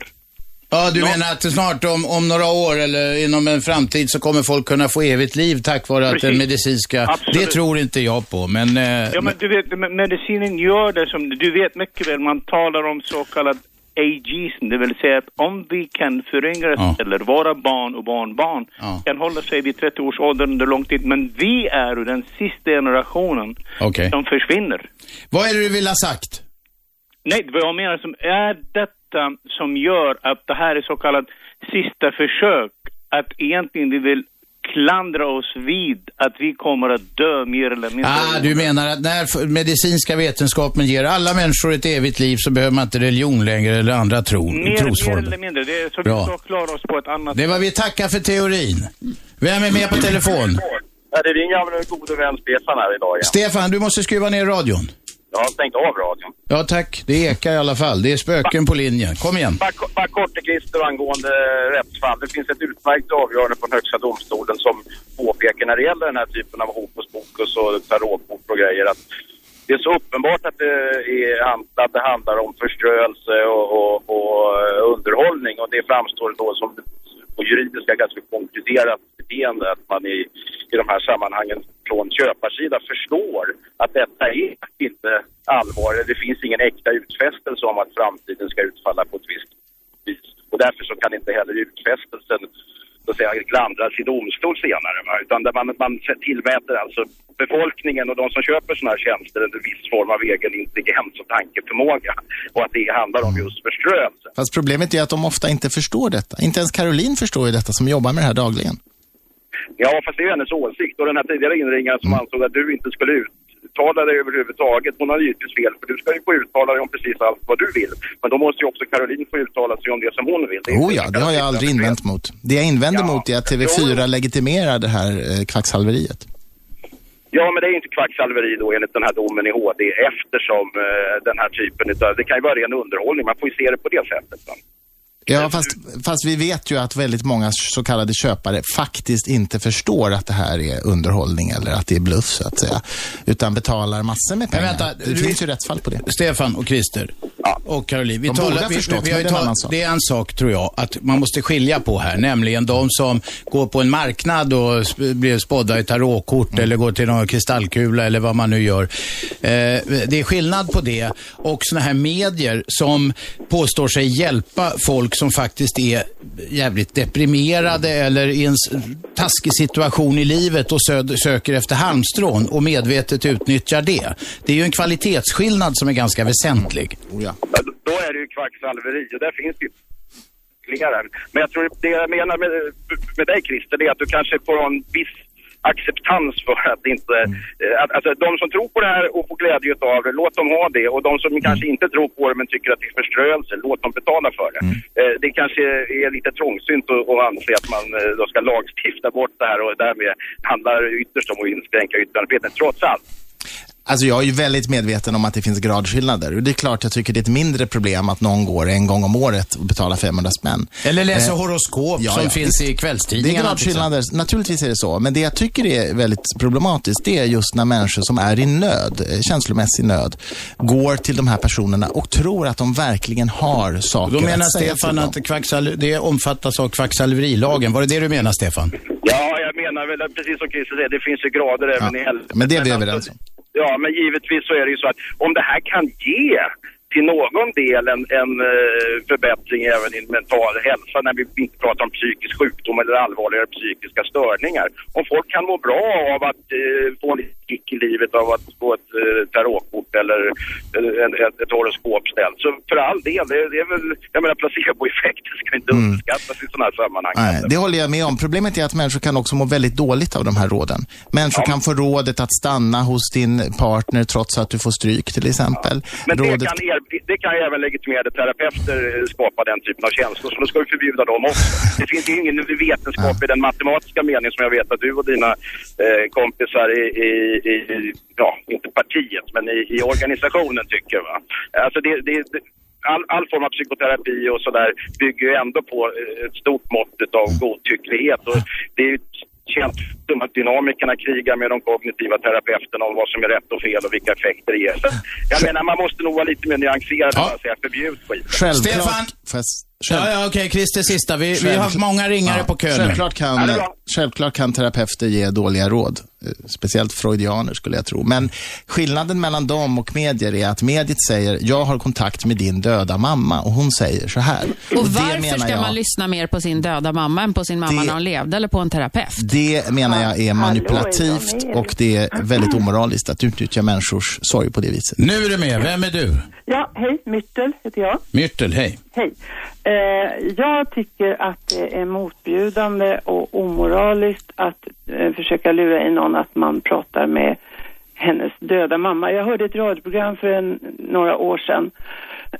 Ja, du menar att snart om, om några år eller inom en framtid så kommer folk kunna få evigt liv tack vare att den
Precis.
medicinska...
Absolut.
Det tror inte jag på, men... Eh,
Ja, men du vet, me- medicinen gör det som, du vet mycket väl, man talar om så kallad ageism, det vill säga att om vi kan föryngra celler, våra barn och barnbarn kan hålla sig vid 30 års ålder under lång tid, men vi är den sista generationen
Okej.
som försvinner.
Vad är det du vill ha sagt?
Nej, vad jag menar som är detta som gör att det här är så kallat sista försök, att egentligen vi vill klandra oss vid att vi kommer att dö mer eller mindre.
Ah, du menar att när medicinska vetenskapen ger alla människor ett evigt liv så behöver man inte religion längre eller andra tro,
mer, mer
trosformer.
eller mindre, det är så
Bra.
vi ska klara oss på ett annat
Det var vi tackar för teorin. Vem är med på telefon?
Ja, det är din gamla gode vän Stefan här idag igen.
Stefan, du måste skruva ner radion.
Jag har stängt av radion.
Ja, tack. Det ekar i alla fall. Det är spöken på linjen. Kom igen.
Bara, bara kort till Christer angående rättsfall. Det finns ett utmärkt avgörande från Högsta domstolen som påpekar när det gäller den här typen av hokus pokus och tarotkort och grejer att det är så uppenbart att det, är, att det handlar om förströelse och, och, och eh, underhållning och det framstår då som på juridiska ganska komplicerat beteende att man i, i de här sammanhangen från köparsida förstår att detta är inte allvar. Det finns ingen äkta utfästelse om att framtiden ska utfalla på ett visst vis. Och därför så kan inte heller utfästelsen så att säga, klandras i domstol senare. va? Utan där man, man tillmäter alltså befolkningen och de som köper sådana här tjänster en viss form av egen intelligens och tankeförmåga. Och att det handlar om just förströelse.
Fast problemet är att de ofta inte förstår detta. Inte ens Caroline förstår ju detta som jobbar med det här dagligen.
Ja, fast det är ju hennes åsikt. Och den här tidigare inringaren som ansåg att du inte skulle uttala dig överhuvudtaget, hon har givetvis fel. För du ska ju få uttala dig om precis allt vad du vill. Men då måste ju också Caroline få uttala sig om det som hon vill.
Oh ja, det har jag aldrig invänt mot. Det jag invänder mot är att TV4 legitimerar det här eh, kvacksalveriet.
Ja, men det är inte kvacksalveri då enligt den här domen i HD eftersom eh, den här typen utav, det kan ju vara ren underhållning, man får ju se det på det sättet. Va?
Ja, fast, fast vi vet ju att väldigt många så kallade köpare faktiskt inte förstår att det här är underhållning eller att det är bluff så att säga. Utan betalar massor med pengar.
vänta,
det
du-
finns ju rättsfall på det.
Stefan och Christer och Caroline. Vi
De
talar, vi,
förstått,
vi, vi har
det sak.
det är en sak tror jag, att man måste skilja på här, nämligen de som går på en marknad och blir spådda i tarotkort
Mm.
eller går till någon kristallkula eller vad man nu gör. Eh, det är skillnad på det och såna här medier som påstår sig hjälpa folk som faktiskt är jävligt deprimerade eller i en taskig situation i livet och sö- söker efter halmstrån och medvetet utnyttjar det. Det är ju en kvalitetsskillnad som är ganska väsentlig.
Oh ja.
Då är det ju kvacksalveri och där finns det ju ytterligare. Men jag tror det jag menar med, med dig Christer, det är att du kanske får en viss acceptans för att inte, eh, att, alltså de som tror på det här och får glädje av det, låt dem ha det. Och de som kanske inte tror på det men tycker att det är förströelse, låt dem betala för det. Eh, det kanske är lite trångsynt att, att anse att man eh, då ska lagstifta bort det här och därmed handlar det ytterst om att inskränka yttrandefriheten, trots allt.
Alltså jag är ju väldigt medveten om att det finns gradskillnader. Och det är klart jag tycker det är ett mindre problem att någon går en gång om året och betalar 500 spänn.
Eller läser
Eh,
horoskop
ja,
som
ja,
finns
visst.
i
Det är
kvällstidningarna.
gradskillnader, naturligtvis är det så. Men det jag tycker är väldigt problematiskt, det är just när människor som är i nöd, eh, känslomässig nöd, går till de här personerna och tror att de verkligen har saker
Då menar
att säga
Stefan att kvacksal- det omfattas av kvacksalverilagen. Var det det du menar, Stefan?
Ja, jag menar väl att precis som Christer säger, det finns ju grader även i helvetet.
Men det är vi
alltså,
överens om.
Ja, men givetvis så är det ju så att om det här kan ge till någon del en, en eh, förbättring även i mental hälsa när vi inte pratar om psykisk sjukdom eller allvarligare psykiska störningar. Om folk kan må bra av att eh, få en liten i livet av att få ett eh, tarotkort eller eh, en, ett, ett horoskop ställt. Så för all del, det, det är väl, jag menar placeboeffekten ska inte
Mm.
underskattas i sådana här sammanhang.
Nej, det håller jag med om. Problemet är att människor kan också må väldigt dåligt av de här råden. Människor kan få rådet att stanna hos din partner trots att du får stryk till exempel.
Men det
rådet...
kan, er, det kan även legitimerade terapeuter eh, skapa den typen av känslor, så då ska vi förbjuda dem också. Det finns ju ingen vetenskap i den matematiska mening som jag vet att du och dina eh, kompisar i, i, i, ja, inte partiet, men i, i organisationen tycker. Va? Alltså det, det, all, all form av psykoterapi och sådär bygger ju ändå på eh, ett stort mått av godtycklighet. Och det är känt faktum att dynamikerna krigar med de kognitiva terapeuterna om vad som är rätt och fel och vilka effekter det ger. Så jag menar, man måste nog vara lite mer nyanserad än att säga förbjud skit.
Självklart.
Stefan!
Får jag s-
Ja, ja, okej. Christer, sista. Vi, vi har haft många ringare på kön.
Självklart kan, självklart kan terapeuter ge dåliga råd. Speciellt freudianer skulle jag tro. Men skillnaden mellan dem och medier är att mediet säger, jag har kontakt med din döda mamma och hon säger så här.
Och
det
varför
menar
ska
jag-
man lyssna mer på sin döda mamma än på sin mamma
Det-
när hon levde eller på en terapeut?
Det menar jag är manipulativt och det är väldigt omoraliskt att utnyttja människors sorg på det viset.
Nu är du med. Vem är du?
Ja, hej, Myrtel heter jag.
Myrtel, hej.
Hej. Eh, jag tycker att det är motbjudande och omoraliskt att eh, försöka lura i någon att man pratar med hennes döda mamma. Jag hörde ett radioprogram för en, några år sedan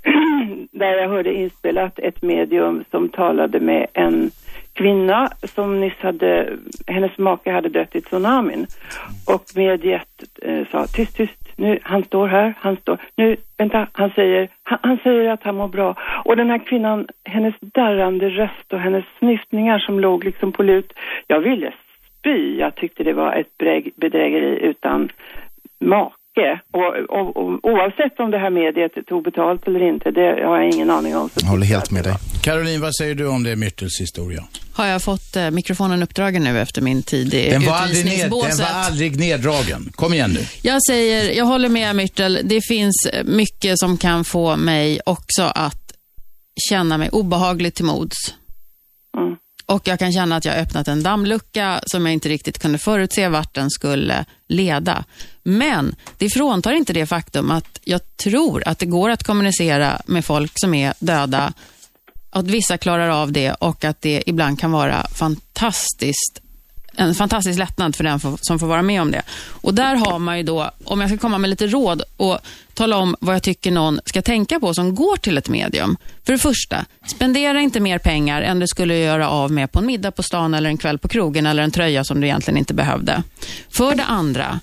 där jag hörde inspelat ett medium som talade med en kvinna som nyss hade, hennes make hade dött i tsunamin. Och mediet eh, sa tyst, tyst, nu, han står här, han står, nu, vänta, han säger, han, han säger att han mår bra. Och den här kvinnan, hennes darrande röst och hennes snyftningar som låg liksom på lut, jag ville spy, jag tyckte det var ett bedräg- bedrägeri utan make. Och, och, och oavsett om det här mediet tog betalt eller inte, det har jag ingen aning om.
Jag håller helt med dig.
Caroline, vad säger du om det Myrtels historia?
Har jag fått eh, mikrofonen uppdragen nu efter min tid i
Den var, aldrig ned, den var aldrig neddragen. Kom igen nu.
Jag säger, jag håller med Myrtel. Det finns mycket som kan få mig också att känna mig obehagligt till mods. Och jag kan känna att jag har öppnat en dammlucka som jag inte riktigt kunde förutse vart den skulle leda. Men det fråntar inte det faktum att jag tror att det går att kommunicera med folk som är döda, att vissa klarar av det och att det ibland kan vara fantastiskt en fantastisk lättnad för den som får vara med om det. Och där har man ju då, om jag ska komma med lite råd och tala om vad jag tycker någon ska tänka på som går till ett medium. För det första, spendera inte mer pengar än du skulle göra av med på en middag på stan eller en kväll på krogen eller en tröja som du egentligen inte behövde. För det andra,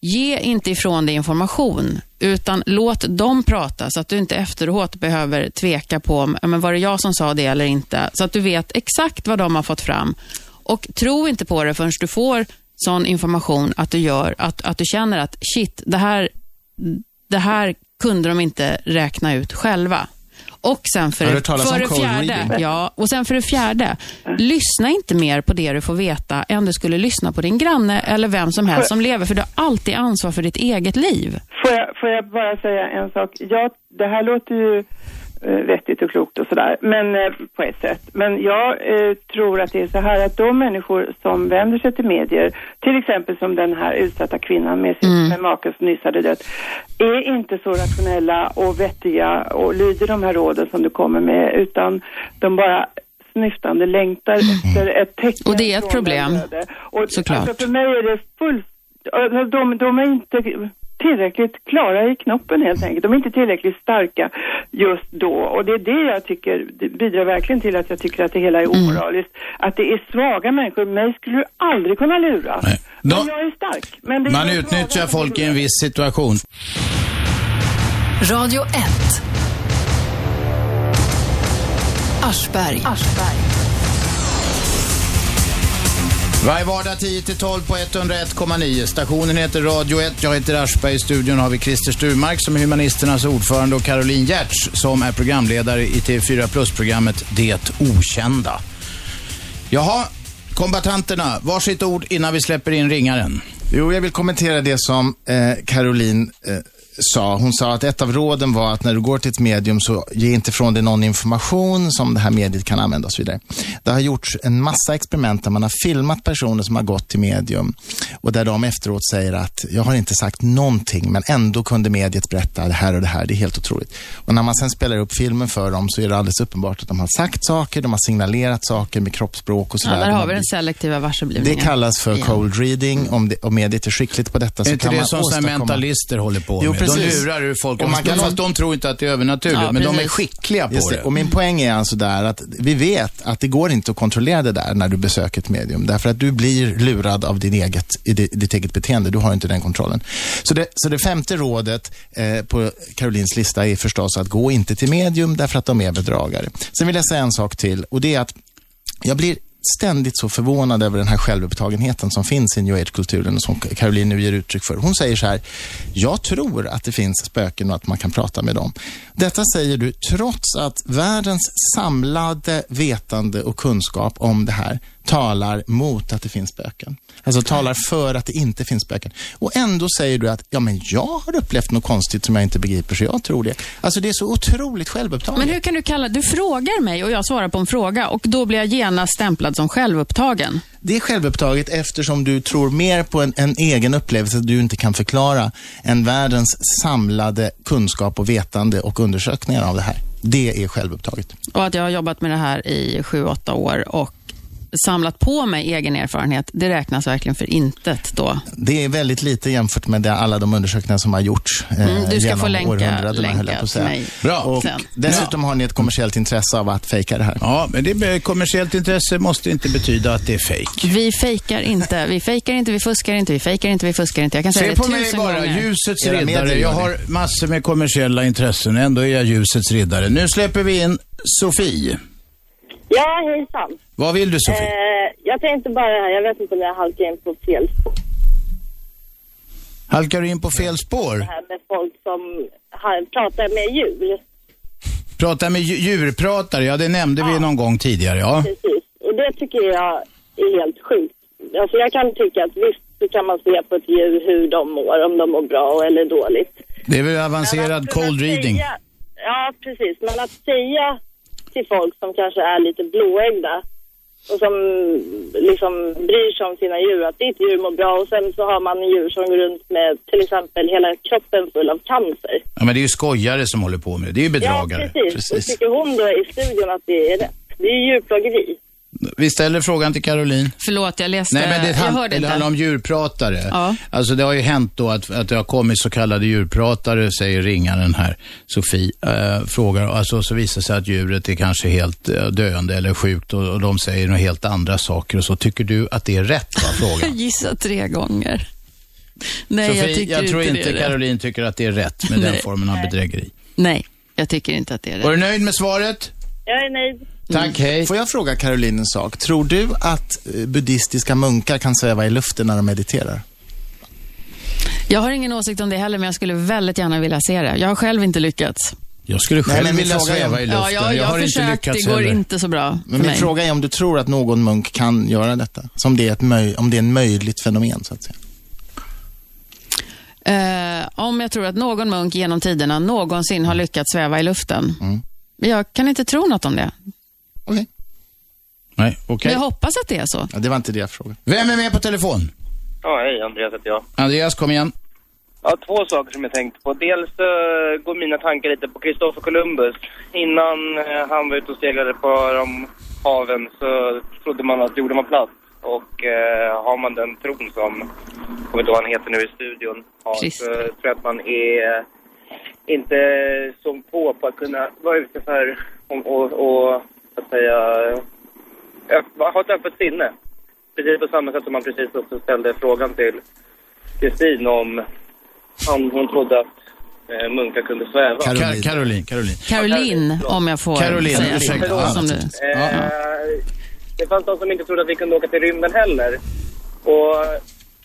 ge inte ifrån dig information, utan låt dem prata så att du inte efteråt behöver tveka på om, ja, men var det jag som sa det eller inte. Så att du vet exakt vad de har fått fram. Och tro inte på det förrän du får sån information att du gör, att, att du känner att shit, det här, det här kunde de inte räkna ut själva. Och sen för,
talas
för det fjärde,
reading?
ja, och sen för det fjärde, lyssna inte mer på det du får veta än du skulle lyssna på din granne eller vem som helst som lever, för du har alltid ansvar för ditt eget liv.
Får jag, får jag bara säga en sak? Ja, det här låter ju vettigt och klokt och sådär. Men eh, på ett sätt. Men jag eh, tror att det är så här att de människor som vänder sig till medier, till exempel som den här utsatta kvinnan med sin
Mm.
med maken som nyss hade dött, är inte så rationella och vettiga och lyder de här råden som du kommer med, utan de bara snyftande längtar efter ett tecken
Mm. Och det är ett problem.
Och
såklart.
Alltså för mig är det full... alltså, De, de är inte tillräckligt klara i knoppen helt enkelt. De är inte tillräckligt starka just då. Och det är det jag tycker, det bidrar verkligen till att jag tycker att det hela är
Mm.
omoraliskt. Att det är svaga människor. Mig skulle du aldrig kunna lura. Men
Då-
jag är stark. Men det är
Man
de
utnyttjar folk i en viss situation.
Radio 1. Aschberg.
Varje vardag 10-12 på 101,9. Stationen heter Radio 1. Jag heter Aschberg. I studion har vi Christer Sturmark som är Humanisternas ordförande och Caroline Giertz som är programledare i TV4 Plus-programmet Det Okända. Jaha, kombatanterna, varsitt ord innan vi släpper in ringaren.
Jo, jag vill kommentera det som eh, Caroline eh, sa. Hon sa att ett av råden var att när du går till ett medium så ge inte från dig någon information som det här mediet kan använda och så vidare. Det har gjorts en massa experiment där man har filmat personer som har gått till medium och där de efteråt säger att jag har inte sagt någonting men ändå kunde mediet berätta det här och det här. Det är helt otroligt. Och när man sen spelar upp filmen för dem så är det alldeles uppenbart att de har sagt saker, de har signalerat saker med kroppsspråk och
Ja,
sådär.
där
De
har vi den selektiva varseblivningen.
det kallas för cold reading. Om, det, om mediet är skickligt på detta
Är
så
inte
kan
det
man
som sådana
åstadkomma...
mentalister håller på
Jo,
med?
Precis.
De lurar ur folk.
Och man kan-
Fast de tror inte att det är övernaturligt,
Ja,
men de är
precis.
skickliga på
Just
det.
Och min poäng är alltså där att vi vet att det går inte att kontrollera det där när du besöker ett medium. Därför att du blir lurad av din eget, ditt eget beteende. Du har inte den kontrollen. Så det, så det femte rådet eh, på Karolins lista är förstås att gå inte till medium därför att de är bedragare. Sen vill jag säga en sak till och det är att jag blir ständigt så förvånad över den här självupptagenheten som finns i new age-kulturen och som Caroline nu ger uttryck för. Hon säger så här, jag tror att det finns spöken och att man kan prata med dem. Detta säger du trots att världens samlade vetande och kunskap om det här talar mot att det finns spöken. Alltså talar för att det inte finns spöken. Och ändå säger du att, ja men jag har upplevt något konstigt som jag inte begriper så jag tror det. Alltså det är så otroligt självupptaget.
Men hur kan du kalla, du frågar mig och jag svarar på en fråga och då blir jag genast stämplad som självupptagen.
Det är självupptaget eftersom du tror mer på en, en egen upplevelse du inte kan förklara än världens samlade kunskap och vetande och undersökningar av det här. Det är självupptaget.
Och att jag har jobbat med det här i sju, åtta år och samlat på mig egen erfarenhet, det räknas verkligen för intet då.
Det är väldigt lite jämfört med det, alla de undersökningar som har gjorts eh,
Mm, du ska
genom
få länka- länka
på att
till mig
Bra.
Och
sen.
dessutom har ni ett kommersiellt intresse av att fejka det här.
Ja, men det kommersiellt intresse måste inte betyda att det är fejk.
Vi fejkar inte, vi fejkar inte, vi fuskar inte, vi fejkar inte, vi fuskar inte. Jag kan säga
Se
det
på mig bara,
gånger.
ljusets
Era
riddare. Jag har massor med kommersiella intressen, ändå är jag ljusets riddare. Nu släpper vi in Sofie.
Ja, hejsan.
Vad vill du Sofie?
Eh, jag tänkte bara, jag vet inte om jag halkar in på fel spår
Halkar du in på fel spår?
här med folk som har, pratar med djur.
Prata med dju- djurpratare, ja det nämnde vi någon gång tidigare, ja.
Precis. Och det tycker jag är helt sjukt. Alltså jag kan tycka att visst så kan man se på ett djur hur de mår, om de mår bra eller dåligt.
Det är väl avancerad cold reading.
Säga, ja, precis. Men att säga till folk som kanske är lite blåögda och som liksom bryr sig om sina djur, att ditt djur mår bra och sen så har man djur som går runt med till exempel hela kroppen full av cancer.
Ja, men det är ju skojare som håller på med det. Det är ju bedragare.
Ja, precis. Och tycker hon då i studion att det är rätt? Det är ju djurplågeri.
Vi ställer frågan till Caroline.
Förlåt, jag läste,
Nej, men det,
jag
hand,
hörde
det handlar om djurpratare.
Ja.
Alltså det har ju hänt då att, att det har kommit så kallade djurpratare, säger ringaren här, Sofie, äh, frågar, alltså så visar det sig att djuret är kanske helt äh, döende eller sjukt och, och de säger några helt andra saker och så. Tycker du att det är rätt, va,
Jag
frågan?
gissar tre gånger. Nej,
Sofie,
jag tycker
jag tror
inte,
inte Caroline tycker att det är rätt med den formen av bedrägeri.
Nej, jag tycker inte att det är rätt.
Var du nöjd med svaret?
Jag är nöjd.
Tack, hej.
Får jag fråga Caroline en sak? Tror du att eh, buddhistiska munkar kan sväva i luften när de mediterar?
Jag har ingen åsikt om det heller, men jag skulle väldigt gärna vilja se det. Jag har själv inte lyckats.
Jag skulle själv
Nej,
vilja sväva i luften.
Ja, jag, jag
har
har
inte
försökt,
lyckats
det går
heller.
inte så bra
Men min
mig.
fråga är om du tror att någon munk kan göra detta? Som det är ett möj- om det är en möjligt fenomen, så att säga.
Eh, om jag tror att någon munk genom tiderna någonsin har lyckats sväva i luften. Men jag kan inte tro något om det.
Nej, okej.
Men jag hoppas att det är så.
Ja, det var inte det jag frågade.
Vem är med på telefon?
Ja, hej Andreas heter jag.
Andreas, kom igen.
Ja, två saker som jag tänkte på. Dels uh, går mina tankar lite på Kristoffer Columbus. Innan eh, han var ute och seglade på de haven så trodde man att jorden var platt. Och eh, har man den tron som, jag kommer inte vad han heter nu i studion, har, så tror jag att man är inte så på på att kunna vara ute för och, och, och att säga, ha ett öppet sinne. Precis på samma sätt som man precis också ställde frågan till Kristin om han, hon trodde att eh, munkar kunde sväva.
Caroline. Caroline. Caroline.
Caroline, om jag får
Caroline,
säga
ursäkta.
så.
Ja,
Som du.
Eh, Det fanns de som inte trodde att vi kunde åka till rymden heller. Och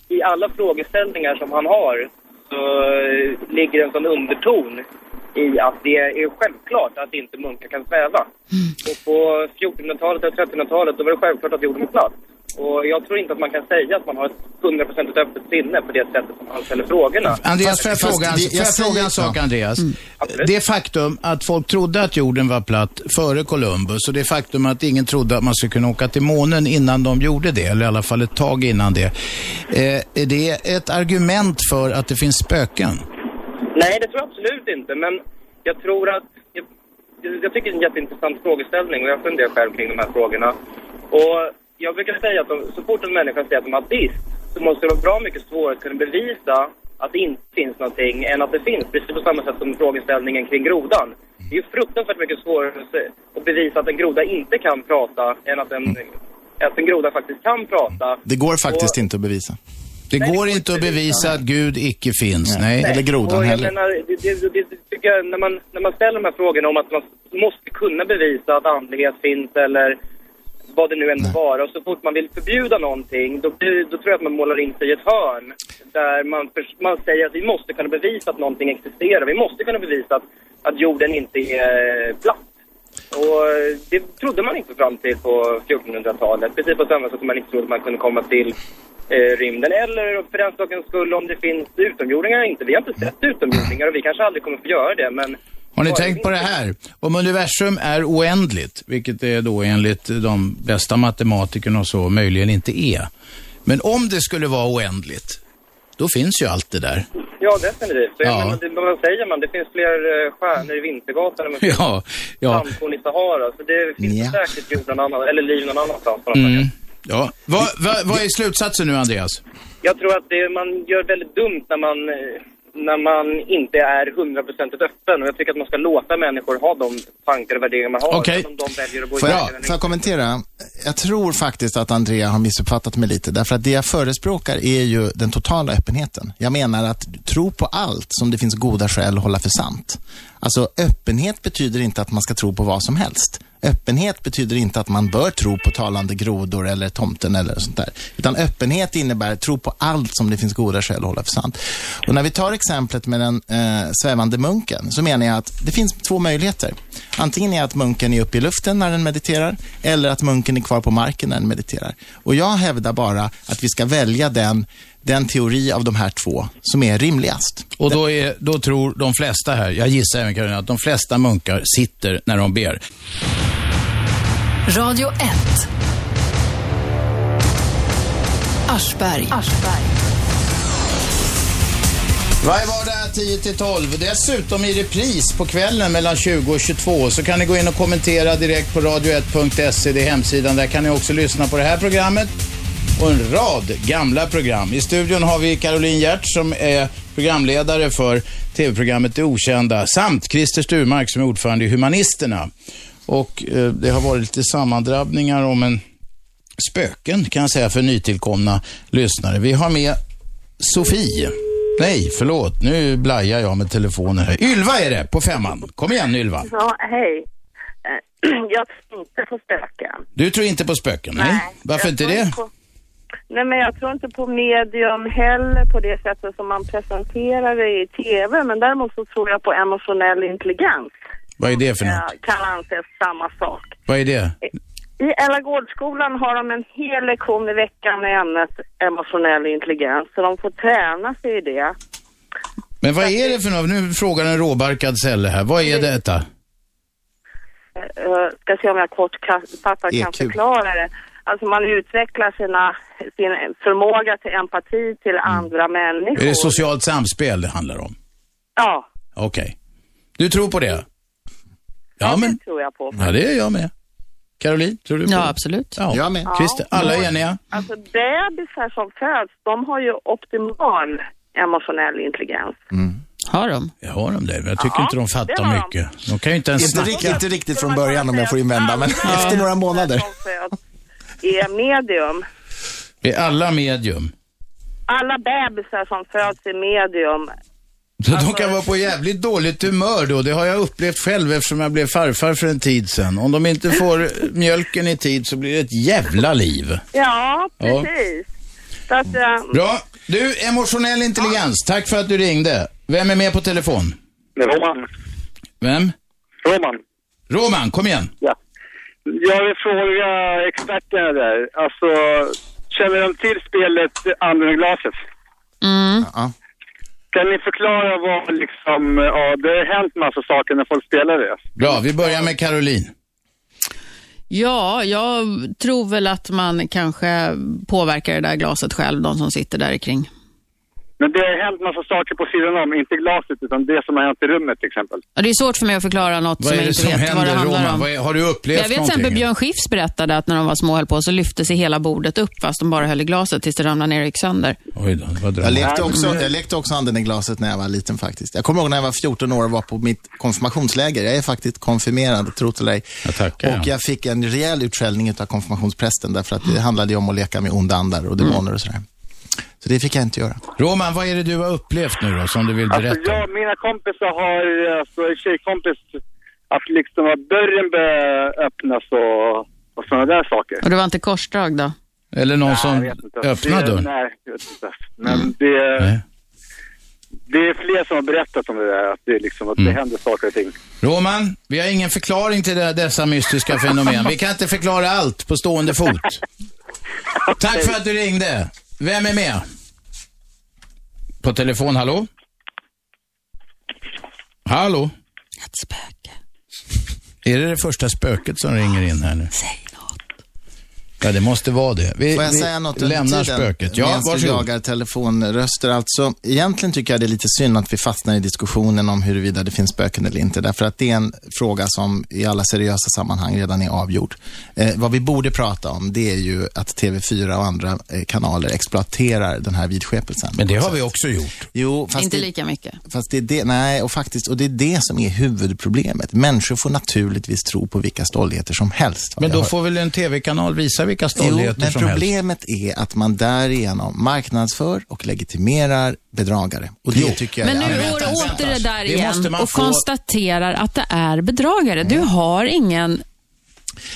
i alla frågeställningar som han har så eh, ligger en sån underton i att det är självklart att inte munkar kan sväva. Och på 1400-talet och 1300-talet då var det självklart att jorden är platt. Och jag tror inte att man kan säga att man har ett 100% öppet sinne på det sättet som han ställer frågorna.
Andreas, får jag
fast
fråga, en- får
jag
fråga en sak
ja.
Andreas? Det faktum att folk trodde att jorden var platt före Columbus och det faktum att ingen trodde att man skulle kunna åka till månen innan de gjorde det, eller i alla fall ett tag innan det. Eh, är det ett argument för att det finns spöken?
Nej, det tror jag absolut inte. Men jag tror att... Jag, jag tycker det är en jätteintressant frågeställning och jag funderar själv kring de här frågorna. Och jag brukar säga att de, så fort en människa säger att de är ateist så måste det vara bra mycket svårare att kunna bevisa att det inte finns någonting än att det finns. Precis på samma sätt som frågeställningen kring grodan. Det är ju fruktansvärt mycket svårare att bevisa att en groda inte kan prata än att en, att en groda faktiskt kan prata.
Det går faktiskt inte att bevisa.
Det går inte att bevisa att Gud icke finns, nej.
Eller grodan heller.
Menar, det, det, det, det tycker jag, när, man, när man ställer de här frågorna om att man måste kunna bevisa att andlighet finns eller vad det nu än vara. Och så fort man vill förbjuda någonting, då, då tror jag att man målar in sig i ett hörn. Där man, man säger att vi måste kunna bevisa att någonting existerar. Vi måste kunna bevisa att, att jorden inte är platt. Och det trodde man inte fram till på 1400-talet. Precis på samma sätt som man inte trodde man kunde komma till eh, rymden. Eller för den sakens skull om det finns utomjordingar inte. Vi har inte sett utomjordingar och vi kanske aldrig kommer få göra det. Men
Har ni tänkt på det här? Om universum är oändligt, vilket det då enligt de bästa matematikerna och så möjligen inte är. Men om det skulle vara oändligt, då finns ju allt det där.
Ja, definitivt. Så
Ja.
menar, det, vad säger man? Det finns fler eh, stjärnor i Vintergatan än
Ja, ja.
i Sahara. Så det finns
Ja.
säkert jord någon annan, eller liv någon annanstans.
Mm. Ja. Vad, vad, vad är slutsatsen nu, Andreas?
Jag tror att det, man gör väldigt dumt när man, när man inte är hundraprocentigt öppen. Och jag tycker att man ska låta människor ha de tankar och värderingar man har.
Okej.
Om de väljer att gå
Får jag, får jag kommentera? Jag tror faktiskt att Andrea har missuppfattat mig lite. Därför att det jag förespråkar är ju den totala öppenheten. Jag menar att tro på allt som det finns goda skäl att hålla för sant. Alltså öppenhet betyder inte att man ska tro på vad som helst. Öppenhet betyder inte att man bör tro på talande grodor eller tomten eller sånt där. Utan öppenhet innebär tro på allt som det finns goda skäl att hålla för sant. Och när vi tar exemplet med den eh, svävande munken så menar jag att det finns två möjligheter. Antingen är att munken är uppe i luften när den mediterar eller att munken är kvar på marken när den mediterar. Och jag hävdar bara att vi ska välja den, den teori av de här två som är rimligast.
Och då, är, då tror de flesta här, jag gissar även Karolina, att de flesta munkar sitter när de ber.
Radio 1. Aschberg.
Varje vardag 10 till 12. Dessutom i repris på kvällen mellan 20 och 22 så kan ni gå in och kommentera direkt på radio1.se. Det är hemsidan. Där kan ni också lyssna på det här programmet och en rad gamla program. I studion har vi Caroline Hjert som är programledare för tv-programmet Det Okända samt Christer Sturmark som är ordförande i Humanisterna. Och eh, det har varit lite sammandrabbningar om en spöken kan jag säga för nytillkomna lyssnare. Vi har med Sofie. Nej, förlåt. Nu blajar jag med telefonen här. Ylva är det på femman. Kom igen Ylva.
Ja, hej. Eh, Jag tror inte på spöken.
Du tror inte på spöken? Nej. Varför
jag
inte det?
På, nej, men jag tror inte på medium heller på det sättet som man presenterar det i TV. Men däremot så tror jag på emotionell intelligens.
Vad är det för något?
Eh, kan anses samma sak.
Vad är det?
I Ella Gårdsskolan har de en hel lektion i veckan med ämnet emotionell intelligens. Så de får träna sig i det.
Men vad är det för något? Nu frågar en råbarkad Selle här. Vad är detta?
eh, ska se om jag kortfattat kan
EQ.
förklara det. Alltså man utvecklar sina, sin förmåga till empati till andra människor.
Mm. Är det socialt samspel det handlar om?
Ja,
Okej. Du tror på det? Ja, men...
det tror jag på.
Ja, det är jag med. Caroline, tror du på
Ja,
det?
absolut.
Ja,
Jag med.
Christer, alla är eniga?
Alltså bebisar som föds, de har ju optimal emotionell intelligens.
Har de?
Jag har de det, jag tycker
Ja,
inte de fattar
de.
mycket. De kan ju inte ens
Inte,
snacka.
riktigt, inte riktigt från början om jag får invända, men efter några månader.
Är medium.
Är alla medium?
Alla bebisar som föds är medium.
De
Alltså-
kan vara på jävligt dåligt humör då. Det har jag upplevt själv eftersom jag blev farfar för en tid sedan. Om de inte får mjölken i tid så blir det ett jävla liv.
Ja,
Ja.
precis. Så att, eh,
Bra. Du, emotionell intelligens. Tack för att du ringde. Vem är med på telefon?
Roman.
Vem?
Roman.
Roman, kom igen.
Ja. Jag vill fråga experterna där. Alltså, känner de till spelet Anden glaset?
Mm.
Ja.
Kan ni förklara vad liksom, ja, det har hänt massa saker när folk spelar det.
Bra, vi börjar med Caroline.
Ja, jag tror väl att man kanske påverkar det där glaset själv, de som sitter där kring.
Men det har hänt massa saker på sidan om, inte glaset utan det som har hänt i rummet till exempel.
Ja, det är svårt för mig att förklara något
Vad
som
är
jag inte
som
vet vad det
händer,
handlar
Roman?
om.
Vad är, har du upplevt
Jag vet till exempel Björn Skifs berättade att när de var små höll på så lyfte sig hela bordet upp fast de bara höll i glaset tills det ramlade ner och gick sönder.
Oj då, vad
Jag lekte, också, jag lekte också anden i glaset när jag var liten faktiskt. Jag kommer ihåg när jag var 14 år och var på mitt konfirmationsläger. Jag är faktiskt konfirmerad, tro det eller ej.
Jag tackar.
Och jag fick en rejäl utskällning av konfirmationsprästen därför att det handlade ju om att leka med onda andar och demoner och sådär. Så det fick jag inte göra.
Roman, vad är det du har upplevt nu då, som du vill
Alltså
berätta?
jag, mina kompisar har, alltså tjejkompis, att liksom att dörren börjar öppnas och, och sådana där saker.
Och det var inte korsdrag då?
Eller någon
Nej,
som
det,
dörren?
Nej, jag vet inte. Men det,
Nej.
det är fler som har berättat om det där, att det, är liksom, att
Mm.
det händer saker och ting.
Roman, vi har ingen förklaring till det, dessa mystiska fenomen. Vi kan inte förklara allt på stående fot. Tack för att du ringde. Vem är med? På telefon, hallå? Hallå?
Ett spöke.
Är det det första spöket som ringer in här nu?
Säg.
Ja, det måste vara det. Vi,
Får jag
vi
säga något
lämnar
tiden?
spöket. Ja, varsågod.
jagar telefonröster. Alltså, egentligen tycker jag det är lite synd att vi fastnar i diskussionen om huruvida det finns spöken eller inte. Därför att det är en fråga som i alla seriösa sammanhang redan är avgjord. Eh, vad vi borde prata om, det är ju att TV4 och andra eh, kanaler exploaterar den här vidskepelsen.
Men det har vi också gjort.
Jo, fast
Inte
det,
lika mycket.
Fast det är det, nej, och faktiskt, och det är det som är huvudproblemet. Människor får naturligtvis tro på vilka stolligheter som helst.
Men då får väl en tv-kanal visa vilka
Jo,
stolligheter
men
som helst.
problemet är att man därigenom marknadsför och legitimerar bedragare. Och det tycker jag
Men
är
nu går det åter det där
Det
igen
man
och
få-
konstaterar att det är bedragare. Du har ingen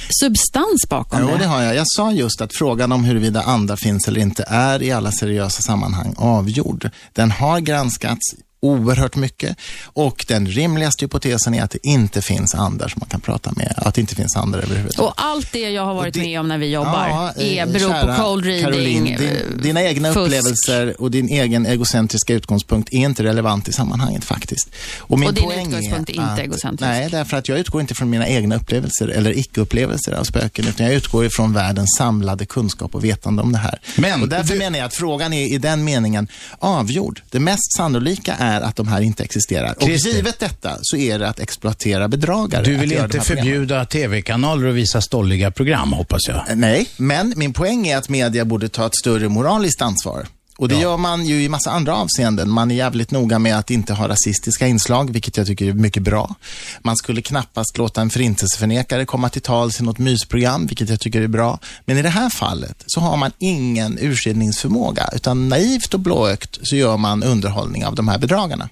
substans bakom
Jo,
det.
det har jag. Jag sa just att frågan om huruvida andar finns eller inte är i alla seriösa sammanhang avgjord. Den har granskats oerhört mycket och den rimligaste hypotesen är att det inte finns andar som man kan prata med, att det inte finns andar överhuvudtaget.
Och allt det jag har varit med om när vi jobbar
Ja, eh,
är, beror
kära
på cold reading,
Caroline,
eh,
din, dina egna
fusk.
upplevelser och din egen egocentriska utgångspunkt är inte relevant i sammanhanget faktiskt. min
Och din
poäng
utgångspunkt är inte
att-
egocentrisk.
Nej, därför att jag utgår inte från mina egna upplevelser eller icke-upplevelser av spöken, utan jag utgår ifrån världens samlade kunskap och vetande om det här.
Men
och därför
du-
menar jag att frågan är i den meningen avgjord. Det mest sannolika är att de här inte existerar. Och
Christer.
givet detta så är det att exploatera bedragare.
Du vill inte förbjuda tv-kanaler att visa stolliga program, hoppas jag.
Nej, men min poäng är att media borde ta ett större moraliskt ansvar. Och det gör man ju i massa andra avseenden. Man är jävligt noga med att inte ha rasistiska inslag, vilket jag tycker är mycket bra. Man skulle knappast låta en förintelseförnekare komma till tals i något mysprogram, vilket jag tycker är bra. Men i det här fallet så har man ingen urskiljningsförmåga, utan naivt och blåögt så gör man underhållning av de här bedragarna.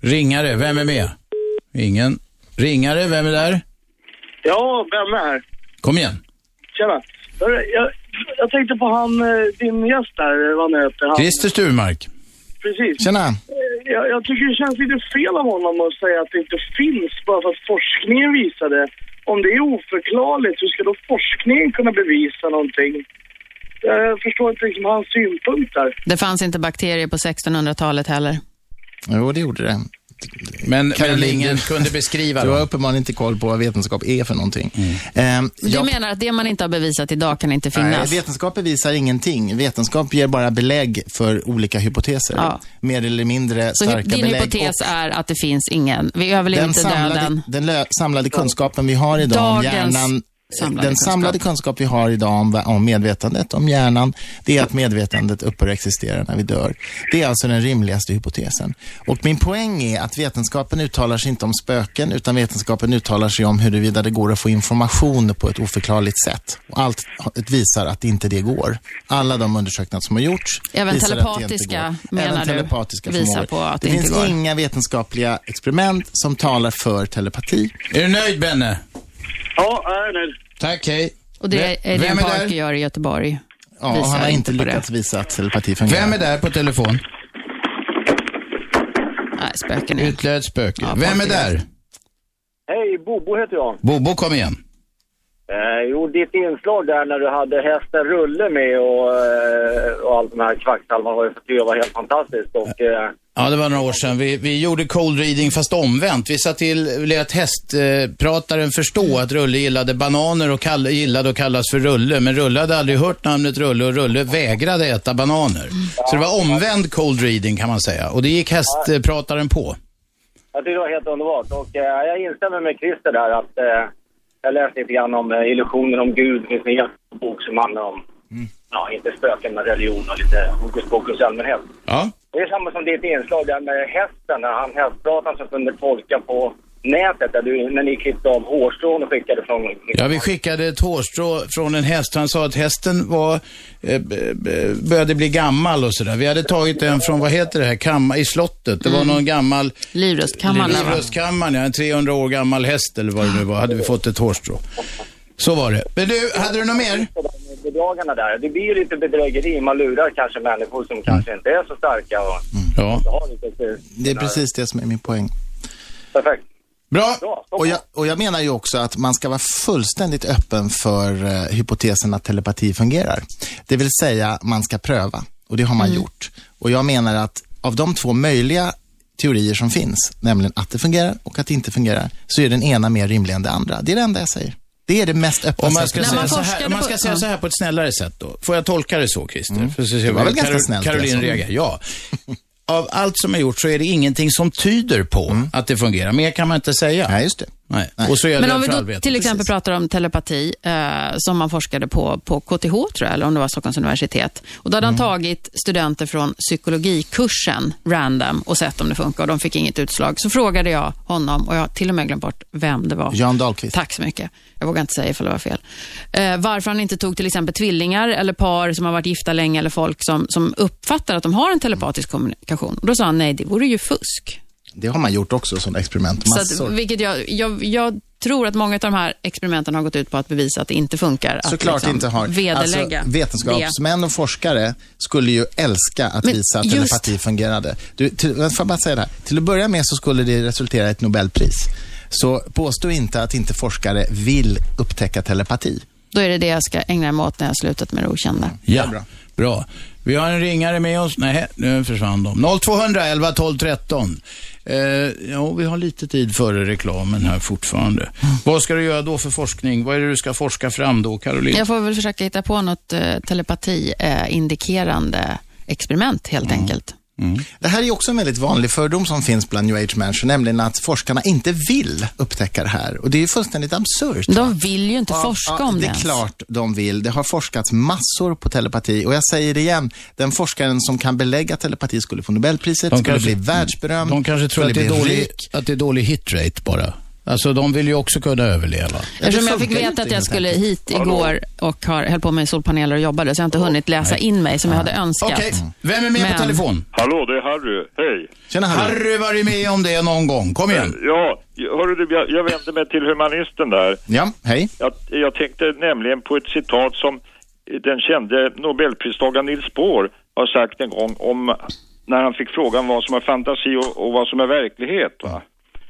Ringare, vem är med? Ingen. Ringare, vem är där?
Ja, vem är här?
Kom igen.
Tjena. Jag, jag tänkte på han, eh, din gäst där, vad han heter. Han,
Christer Sturmark.
Precis.
Tjena.
Eh, Jag, jag tycker det känns lite fel av honom att säga att det inte finns bara för att forskningen visar det. Om det är oförklarligt, hur ska då forskningen kunna bevisa någonting? Jag förstår inte liksom hans synpunkt där.
Det fanns inte bakterier på 1600-talet heller.
Jo, det gjorde det.
Men, men ingen
du-
kunde beskriva
Du har uppenbarligen inte koll på vad vetenskap är för någonting. Ehm,
Du
jag-
menar att det man inte har bevisat idag kan inte
Nej,
finnas?
vetenskap bevisar ingenting. Vetenskap ger bara belägg för olika hypoteser.
Ja.
Mer eller mindre
Så
starka
din
belägg.
hypotes är att det finns ingen, vi överlever
den
inte
samlade,
döden.
den samlade kunskapen vi har idag om
Dagens
hjärnan,
samlade
den samlade kunskap vi har idag om, om medvetandet, om hjärnan, det är att medvetandet upphör att existera när vi dör. Det är alltså den rimligaste hypotesen. Och min poäng är att vetenskapen uttalar sig inte om spöken, utan vetenskapen uttalar sig om huruvida det går att få information på ett oförklarligt sätt. Och allt visar att inte det går. Alla de undersökningar som har gjorts
Även
visar att det inte
telepatiska,
går.
menar
Även
du,
telepatiska
visar
förmågor.
på att
det,
det inte
finns
går.
inga vetenskapliga experiment som talar för telepati.
Är du nöjd, Benne?
Ja, jag är nöjd.
Tack, hej.
Och det
Vem-
är Adrian
vem är
Parker
där?
gör i Göteborg.
Ja,
Visar
han har inte
på det.
lyckats visa att telepati fungerar.
Vem är där på telefon?
Nej, spöken är...
Ytterligare ett spöke.
Ja,
Vem är där?
Hej, Bobo heter jag.
Bobo, kom igen.
Eh, jo, ditt inslag där när du hade hästen Rulle med och, eh, och allt de här kvacksalvarna var ju jag var helt fantastiskt. Och, eh,
Ja, det var några år sedan. Vi, vi gjorde cold reading fast omvänt. Vi sa till, lät hästprataren förstå att Rulle gillade bananer och kall, gillade att kallas för Rulle. Men Rulle hade aldrig hört namnet Rulle och Rulle vägrade äta bananer. Så det var omvänd cold reading kan man säga. Och det gick hästprataren på.
jag tyckte det var helt underbart. Och eh, jag instämmer med Christer där att eh, jag läste lite grann om eh, illusioner om Gud. Det finns en jättebok som handlar om, ja, inte spöken men religion och lite hokus pokus i allmänhet.
Ja.
Det är samma som ditt inslag där med hästen, när han hästprataren som kunde tolka på nätet, där du, när ni klippte av hårstrån och skickade från...
Ja, vi skickade ett hårstrå från en häst. Han sa att hästen var, eh, började bli gammal och sådär. Vi hade tagit den från, vad heter det här, kamma, i slottet. Det var
Mm.
någon gammal...
Livrustkammaren, va?
Livrustkammaren, ja. En 300 år gammal häst eller vad det nu var. Hade vi fått ett hårstrå. Så var det. Men du, hade du något mer?
Bedragarna där. Det blir ju lite bedrägeri. Man lurar kanske människor som kanske inte är så starka och
Ja.
inte har lite...
Det är precis det som är min poäng.
Perfekt.
Bra.
Och jag, och jag menar ju också att man ska vara fullständigt öppen för eh, hypotesen att telepati fungerar. Det vill säga, man ska pröva. Och det har man gjort. Och jag menar att av de två möjliga teorier som finns, nämligen att det fungerar och att det inte fungerar, så är den ena mer rimlig än det andra. Det är det enda jag säger. Det är det mest öppna
Om man ska,
sättet.
säga så, här, om man ska
på-
säga så här på ett snällare sätt då. Får jag tolka det så, Christer?
Mm.
För så ser
Det var väl ganska
Karol-
snällt,
Caroline
som-
reagerar. Ja. Av allt som är gjort så är det ingenting som tyder på att det fungerar. Mer kan man inte säga.
Nej, just det.
Nej. Och så gäller
Men om vi då till exempel pratar om telepati, eh, som man forskade på på KTH, tror jag, eller om det var Stockholms universitet. Och då hade
Mm.
han tagit studenter från psykologikursen, random, och sett om det funkar och de fick inget utslag. Så frågade jag honom, och jag har till och med glömt bort vem det var.
Jan Dahlqvist.
Tack så mycket. Jag vågar inte säga ifall det var fel. Eh, varför han inte tog till exempel tvillingar eller par som har varit gifta länge eller folk som, som uppfattar att de har en telepatisk kommunikation. Och då sa han, nej, det vore ju fusk.
Det har man gjort också, sådana experiment.
Så
Massor.
att, vilket jag, jag, jag tror att många av de här experimenten har gått ut på att bevisa att det inte funkar. Att
Såklart
liksom
inte har.
Vederlägga
Alltså, vetenskapsmän och forskare skulle ju älska att
Men
visa att
just-
telepati fungerade. Du, till, får jag bara säga det här. Till att börja med så skulle det resultera i ett Nobelpris. Så påstå inte att inte forskare vill upptäcka telepati.
det. Då är det det jag ska ägna mig åt när jag har slutat med det okända.
Ja, bra. Vi har en ringare med oss. Nej, nu försvann de. 0200 11 12 13. Eh, ja, vi har lite tid före reklamen här fortfarande. Vad ska du göra då för forskning? Vad är det du ska forska fram då, Caroline?
Jag får väl försöka hitta på något eh, telepati-indikerande experiment helt
Mm.
enkelt.
Det här är också en väldigt vanlig fördom som finns bland new age-människor, nämligen att forskarna inte vill upptäcka det här. Och det är ju fullständigt absurt.
De vill ju inte
Ja,
forska
ja,
om det
Det är
ens.
klart de vill. Det har forskats massor på telepati. Och jag säger det igen, den forskaren som kan belägga telepati skulle få Nobelpriset,
De
skulle
kanske-
bli världsberömd.
De kanske tror att det, är dålig,
rik.
att det är dålig hitrate bara. Alltså, de vill ju också kunna överleva.
Eftersom jag fick veta att jag skulle hit igår och har, höll på med solpaneler och jobbade, så jag har inte hunnit läsa in mig som jag hade önskat.
Okej, vem är med på
Men-
telefon?
Hallå, det är Harry. Hej.
Tjena
Harry varit med om det någon gång. Kom igen.
Ja, hörru du, jag, jag vänder mig till humanisten där.
Ja, hej.
Jag, jag tänkte nämligen på ett citat som den kände nobelpristagaren Nils Bohr har sagt en gång om när han fick frågan vad som är fantasi och, och vad som är verklighet. Va?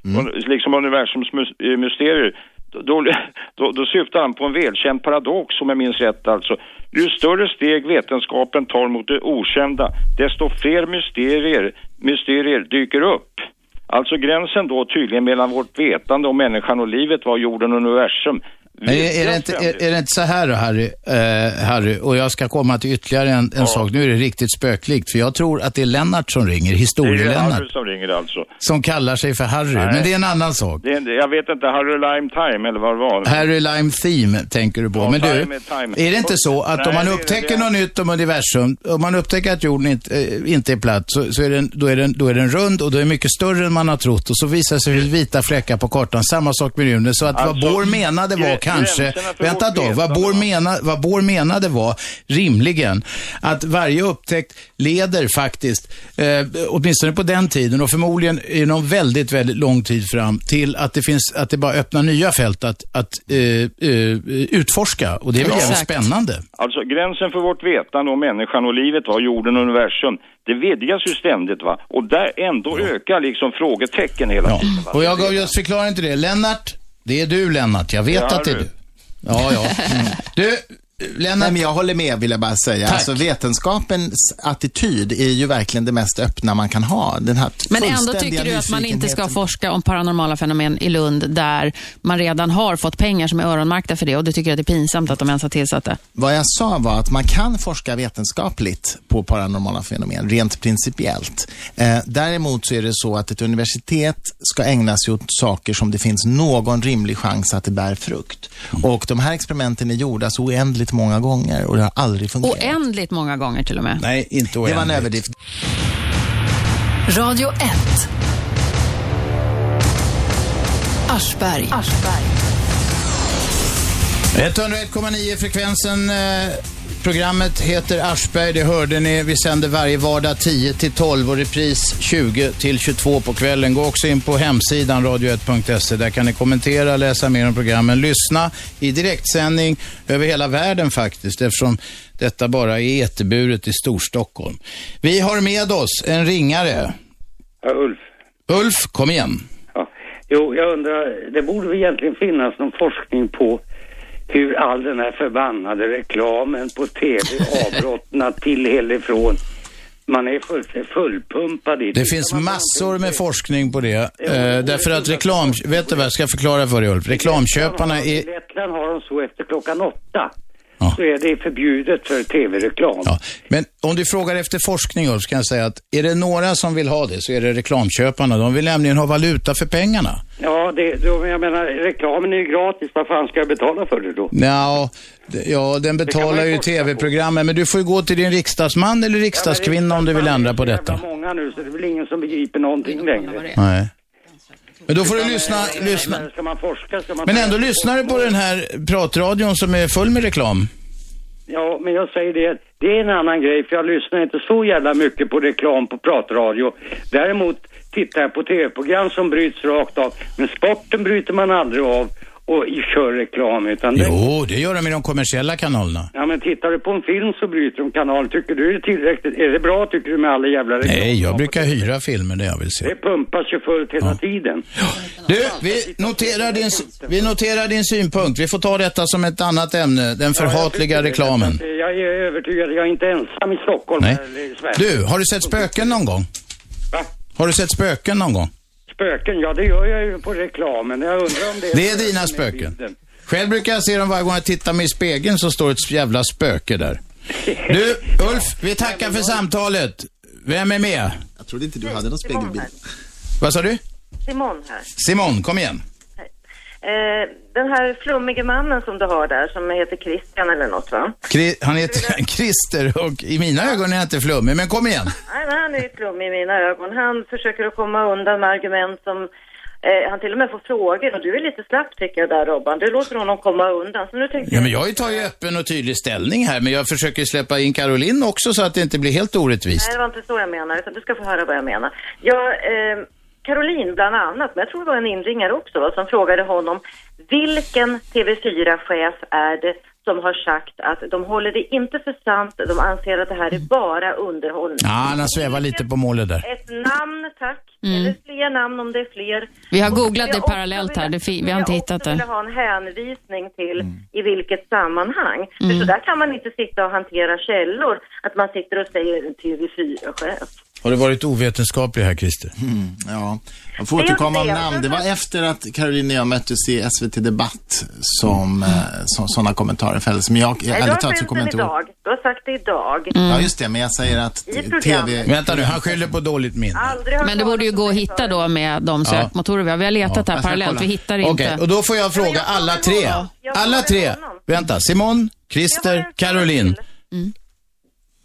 Mm. Och, liksom universums eh, mysterier. Då, då, då syftar han på en välkänd paradox om jag minns rätt alltså. Ju större steg vetenskapen tar mot det okända, desto fler mysterier, mysterier dyker upp. Alltså gränsen då tydligen mellan vårt vetande om människan och livet var jorden och universum.
Men är, är, det inte, är, är det inte så här då, Harry, eh, Harry, och jag ska komma till ytterligare en, en sak. Nu är det riktigt spöklikt, för jag tror att det är Lennart som ringer,
Det är
historie-Lennart,
Harry som ringer alltså.
som kallar sig för Harry.
Nej.
Men det är en annan sak.
Det är, jag vet inte, Harry Lime Time eller vad det var.
Harry Lime Theme tänker du på. Men du,
time är time.
är det inte så att
Nej,
om man
det
upptäcker
det.
något nytt om universum, om man upptäcker att jorden inte, eh, inte är platt, så, så är den, då, är den, då är den rund och då är mycket större än man har trott. Och så visar sig vita fläckar på kartan. Samma sak med rymden. Så att vad
Alltså,
Bohr menade var kanske, vänta då, vad Bohr, mena, vad Bohr menade var rimligen att varje upptäckt leder faktiskt, eh, åtminstone på den tiden och förmodligen inom väldigt, väldigt lång tid fram, till att det finns, att det bara öppnar nya fält att, att eh, eh, utforska. Och det är väl jävligt spännande.
Alltså gränsen för vårt vetande och människan och livet var jorden och universum. Det vidgas ju ständigt va. Och där ändå ökar liksom frågetecken hela tiden. Va?
Och jag gav just förklaring till det. Lennart, det är du Lennart. Jag vet att det är
du.
du. Ja, ja. Mm. Du, Lennart.
Nej, men jag håller med vill jag bara säga.
Tack.
Alltså, vetenskapens attityd är ju verkligen det mest öppna man kan ha. Den här
Men ändå tycker du att man inte ska forska om paranormala fenomen i Lund där man redan har fått pengar som är öronmärkta för det och du tycker att det är pinsamt att de ens har tillsatt det?
Vad jag sa var att man kan forska vetenskapligt på paranormala fenomen, rent principiellt. Eh, däremot så är det så att ett universitet ska ägna sig åt saker som det finns någon rimlig chans att det bär frukt. Och de här experimenten är gjorda så oändligt många gånger och det har aldrig fungerat.
Oändligt många gånger till och med.
Nej, inte
Det var en överdrift.
Radio 1. Aschberg.
101,9 frekvensen. Eh, programmet heter Aschberg, det hörde ni. Vi sänder varje vardag 10 till 12 och repris 20 till 22 på kvällen. Gå också in på hemsidan radio1.se. Där kan ni kommentera, läsa mer om programmen, lyssna i direktsändning över hela världen faktiskt eftersom detta bara är eterburet i Storstockholm. Vi har med oss en ringare.
Ja, Ulf.
Ulf, kom igen.
Jo, jag undrar, det borde väl egentligen finnas någon forskning på hur all den här förbannade reklamen på tv avbrottna till eller ifrån. Man är full, fullpumpad i
Det finns massor med forskning på det. Eh, därför att reklam... Vet du vad jag ska förklara för dig Ulf? Reklamköparna.
I Lettland har de så efter klockan åtta. Så är det förbjudet för tv-reklam.
Ja, men om du frågar efter forskning Ulf, kan jag säga att är det några som vill ha det så är det reklamköparna. De vill nämligen ha valuta för pengarna.
Ja, det, då, jag menar, reklamen är ju gratis. Vad fan ska jag betala för det då?
Ja, ja den betalar ju tv-programmen, men du får ju gå till din riksdagsman eller riksdagskvinna om du vill ändra på detta.
Många nu, så det är väl ingen som begriper någonting längre.
Nej. Men då får du lyssna, lyssna.
Ska man forska ska man...
Men ändå lyssnar du på den här pratradion som är full med reklam.
Ja, men jag säger det, det är en annan grej för jag lyssnar inte så jävla mycket på reklam på pratradio. Däremot tittar jag på tv-program som bryts rakt av. Men sporten bryter man aldrig av och kör reklam utan det...
Jo, det gör de i de kommersiella kanalerna.
Ja, men tittar du på en film så bryter de kanal. Tycker du det är tillräckligt? Är det bra tycker du med alla jävla reklam?
Nej, jag brukar hyra filmer där jag vill se.
Det pumpas ju fullt hela tiden.
Du, vi noterar, din, vi noterar din synpunkt. Vi får ta detta som ett annat ämne, den förhatliga reklamen.
Jag är övertygad, jag är inte ensam i Stockholm
Nej.
eller i Sverige.
Du, har du sett spöken någon gång?
Va?
Har du sett spöken någon gång?
Spöken, ja det gör jag ju på reklamen. Jag undrar om det är...
Det är dina spöken. Själv brukar jag se dem varje gång jag tittar mig i spegeln så står ett jävla spöke där. Du, Ulf, vi tackar för samtalet. Vem är med?
Jag trodde inte du hade någon spegelbild.
Vad sa du?
Simon här.
Simon, kom igen.
Eh, den här flummige mannen som du har där som heter Christian eller något va?
Kri- Han heter Christer och i mina ögon är han inte flummig, men kom igen.
Nej, men han är ju flummig i mina ögon. Han försöker att komma undan med argument som eh, han till och med får frågor och du är lite slapp tycker jag där Robban. Du låter honom komma undan. Så nu tänkte
Ja, men jag tar ju öppen och tydlig ställning här, men jag försöker släppa in Caroline också så att det inte blir helt orättvist.
Nej, det var inte så jag menar, utan du ska få höra vad jag menar. Jag, eh, Caroline bland annat, men jag tror det var en inringare också, va, som frågade honom vilken TV4-chef är det som har sagt att de håller det inte för sant, de anser att det här är bara underhållning.
Ja, han har svävat lite på målet där.
Ett namn, tack.
Mm.
Eller fler namn om det är fler.
Vi har googlat
jag
det parallellt här. Det vi har inte
jag
hittat det.
vilja ha en hänvisning till i vilket sammanhang.
Mm.
För så där kan man inte sitta och hantera källor, att man sitter och säger TV4-chef.
Har du varit ovetenskaplig här, Christer?
Mm, ja, jag får återkomma om namn. Det var efter att Caroline och jag möttes i SVT Debatt som, eh, som sådana kommentarer fälldes. Men jag,
har
ärligt talat så kommer jag inte ihåg.
Du har sagt det idag.
Ja, just det. Men jag säger att. TV...
Vänta nu, han skyller på dåligt minne.
Men det borde ju gå att hitta då med de sökmotorer vi har. Vi har letat här parallellt, vi hittar inte.
Okej, och då får jag fråga alla tre. Alla tre. Vänta, Simon, Christer, Caroline.
Mm.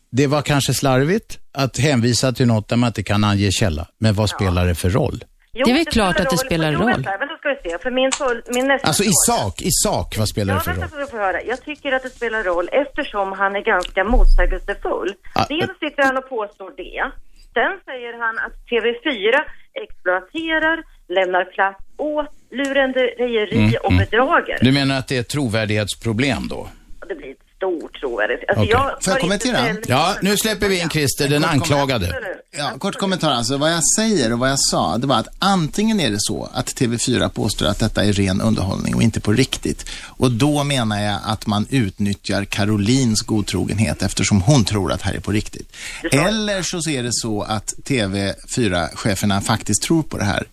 Det var kanske slarvigt att hänvisa till något där man inte kan ange källa. Men vad spelar det för roll?
Jo,
Det är väl klart att det spelar roll.
Vänta, vänta ska vi se. För min, full, min nästa
Alltså i
fråga-
sak, i sak, vad spelar
Ja,
det för roll?
får höra. Jag tycker att det spelar roll eftersom han är ganska motsägelsefull.
Ah,
Dels sitter han och påstår det. Sen säger han att TV4 exploaterar, lämnar plats åt lurendrejeri
Mm,
och
mm.
bedrager.
Du menar att det är ett trovärdighetsproblem då?
Det blir ett stort trovärdigt. Alltså,
Okej.
jag
Får jag kommentera?
Ja, nu släpper vi in Christer, den anklagade.
Ja, kort kommentar. Alltså, vad jag säger och vad jag sa, det var att antingen är det så att TV4 påstår att detta är ren underhållning och inte på riktigt. Och då menar jag att man utnyttjar Carolins godtrogenhet eftersom hon tror att det här är på riktigt. Eller så är det så att TV4-cheferna faktiskt tror på det här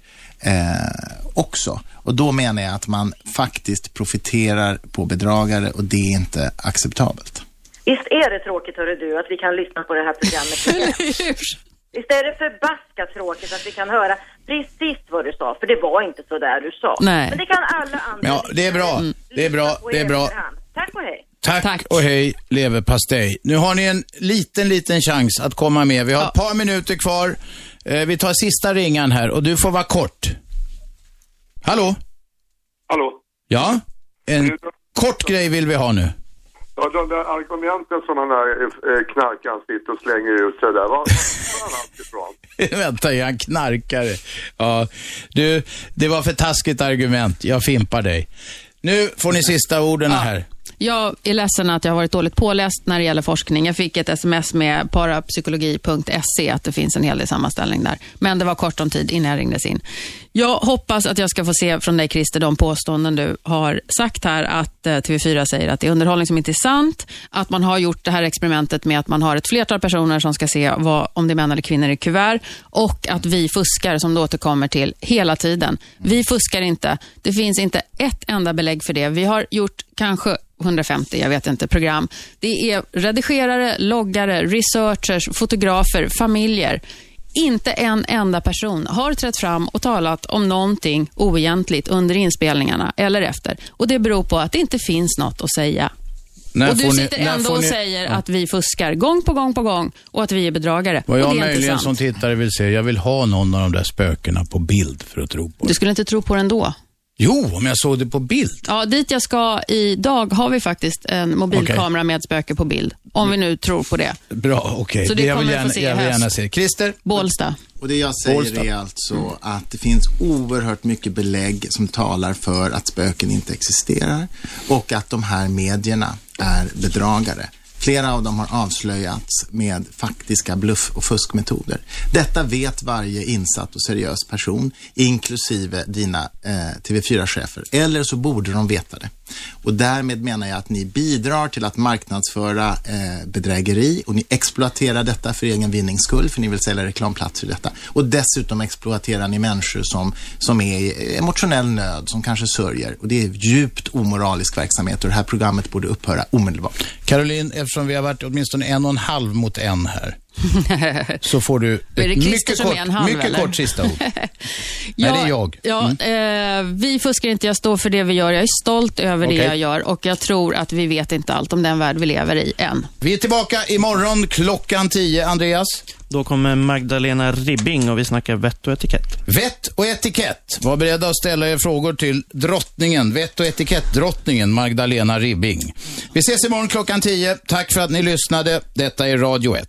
eh, också. Och då menar jag att man faktiskt profiterar på bedragare och det är inte acceptabelt.
Visst är det tråkigt, hörru du, att vi kan lyssna på det här programmet igen? Visst är det förbaskat tråkigt att vi kan höra precis vad du sa, för det var inte så där du sa.
Nej.
Men det kan alla andra
Ja, det är bra. Det är bra. Det är bra.
Tack och hej.
Tack, och hej, leverpastej. Nu har ni en liten, liten chans att komma med. Vi har ett par minuter kvar. Eh, vi tar sista ringan här och du får vara kort. Hallå?
Hallå?
Ja? En kort grej vill vi ha nu.
Ja, de där argumenten som den där eh, knarkaren sitter och slänger ut sig där, var har han haft ifrån?
Vänta, är han knarkare? Ja, du, det var för taskigt argument. Jag fimpar dig. Nu får ni sista orden här.
Jag är ledsen att jag har varit dåligt påläst när det gäller forskning. Jag fick ett sms med parapsykologi.se att det finns en hel del sammanställning där. Men det var kort om tid innan jag ringdes in. Jag hoppas att jag ska få se från dig Christer de påståenden du har sagt här att eh, TV4 säger att det är underhållning som inte är sant. Att man har gjort det här experimentet med att man har ett flertal personer som ska se vad, om det är män eller kvinnor i kuvert och att vi fuskar som du återkommer till hela tiden. Vi fuskar inte. Det finns inte ett enda belägg för det. Vi har gjort kanske 150, jag vet inte, program. Det är redigerare, loggare, researchers, fotografer, familjer. Inte en enda person har trätt fram och talat om någonting oegentligt under inspelningarna eller efter. Och Det beror på att det inte finns något att säga.
När
och du
ni-
sitter ändå och
ni-
säger att vi fuskar gång på gång på gång och att vi är bedragare.
Vad
och
jag
det är
möjligen som tittare vill se, jag vill ha någon av de där spökena på bild för att tro på det.
Du skulle inte tro på det ändå?
Jo, om jag såg det på bild.
Ja, dit jag ska idag har vi faktiskt en mobilkamera med spöke på bild. Om vi nu tror på det.
Bra, okej.
Så det
jag vill
kommer vi
gärna,
få se
jag vill gärna se. Christer?
Bålsta.
Och det jag säger
Bålsta.
är alltså att det finns oerhört mycket belägg som talar för att spöken inte existerar och att de här medierna är bedragare. Flera av dem har avslöjats med faktiska bluff och fuskmetoder. Detta vet varje insatt och seriös person, inklusive dina eh, TV4-chefer. Eller så borde de veta det. Och därmed menar jag att ni bidrar till att marknadsföra eh, bedrägeri och ni exploaterar detta för egen vinnings skull, för ni vill sälja reklamplatser i detta. Och dessutom exploaterar ni människor som, som är i emotionell nöd, som kanske sörjer. Och det är djupt omoralisk verksamhet och det här programmet borde upphöra omedelbart.
Caroline, eftersom vi har varit åtminstone en och en halv mot en här, så får du ett mycket, kort,
en halv,
mycket
eller?
kort sista ord. Nej, det är jag.
Ja, eh, vi fuskar inte, jag står för det vi gör. Jag är stolt över
Okej.
det jag gör och jag tror att vi vet inte allt om den värld vi lever i än.
Vi är tillbaka imorgon klockan 10. Andreas?
Då kommer Magdalena Ribbing och vi snackar vett och etikett.
Vett och etikett. Var beredda att ställa er frågor till drottningen, vett och etikett-drottningen Magdalena Ribbing. Vi ses imorgon klockan 10. Tack för att ni lyssnade. Detta är Radio 1.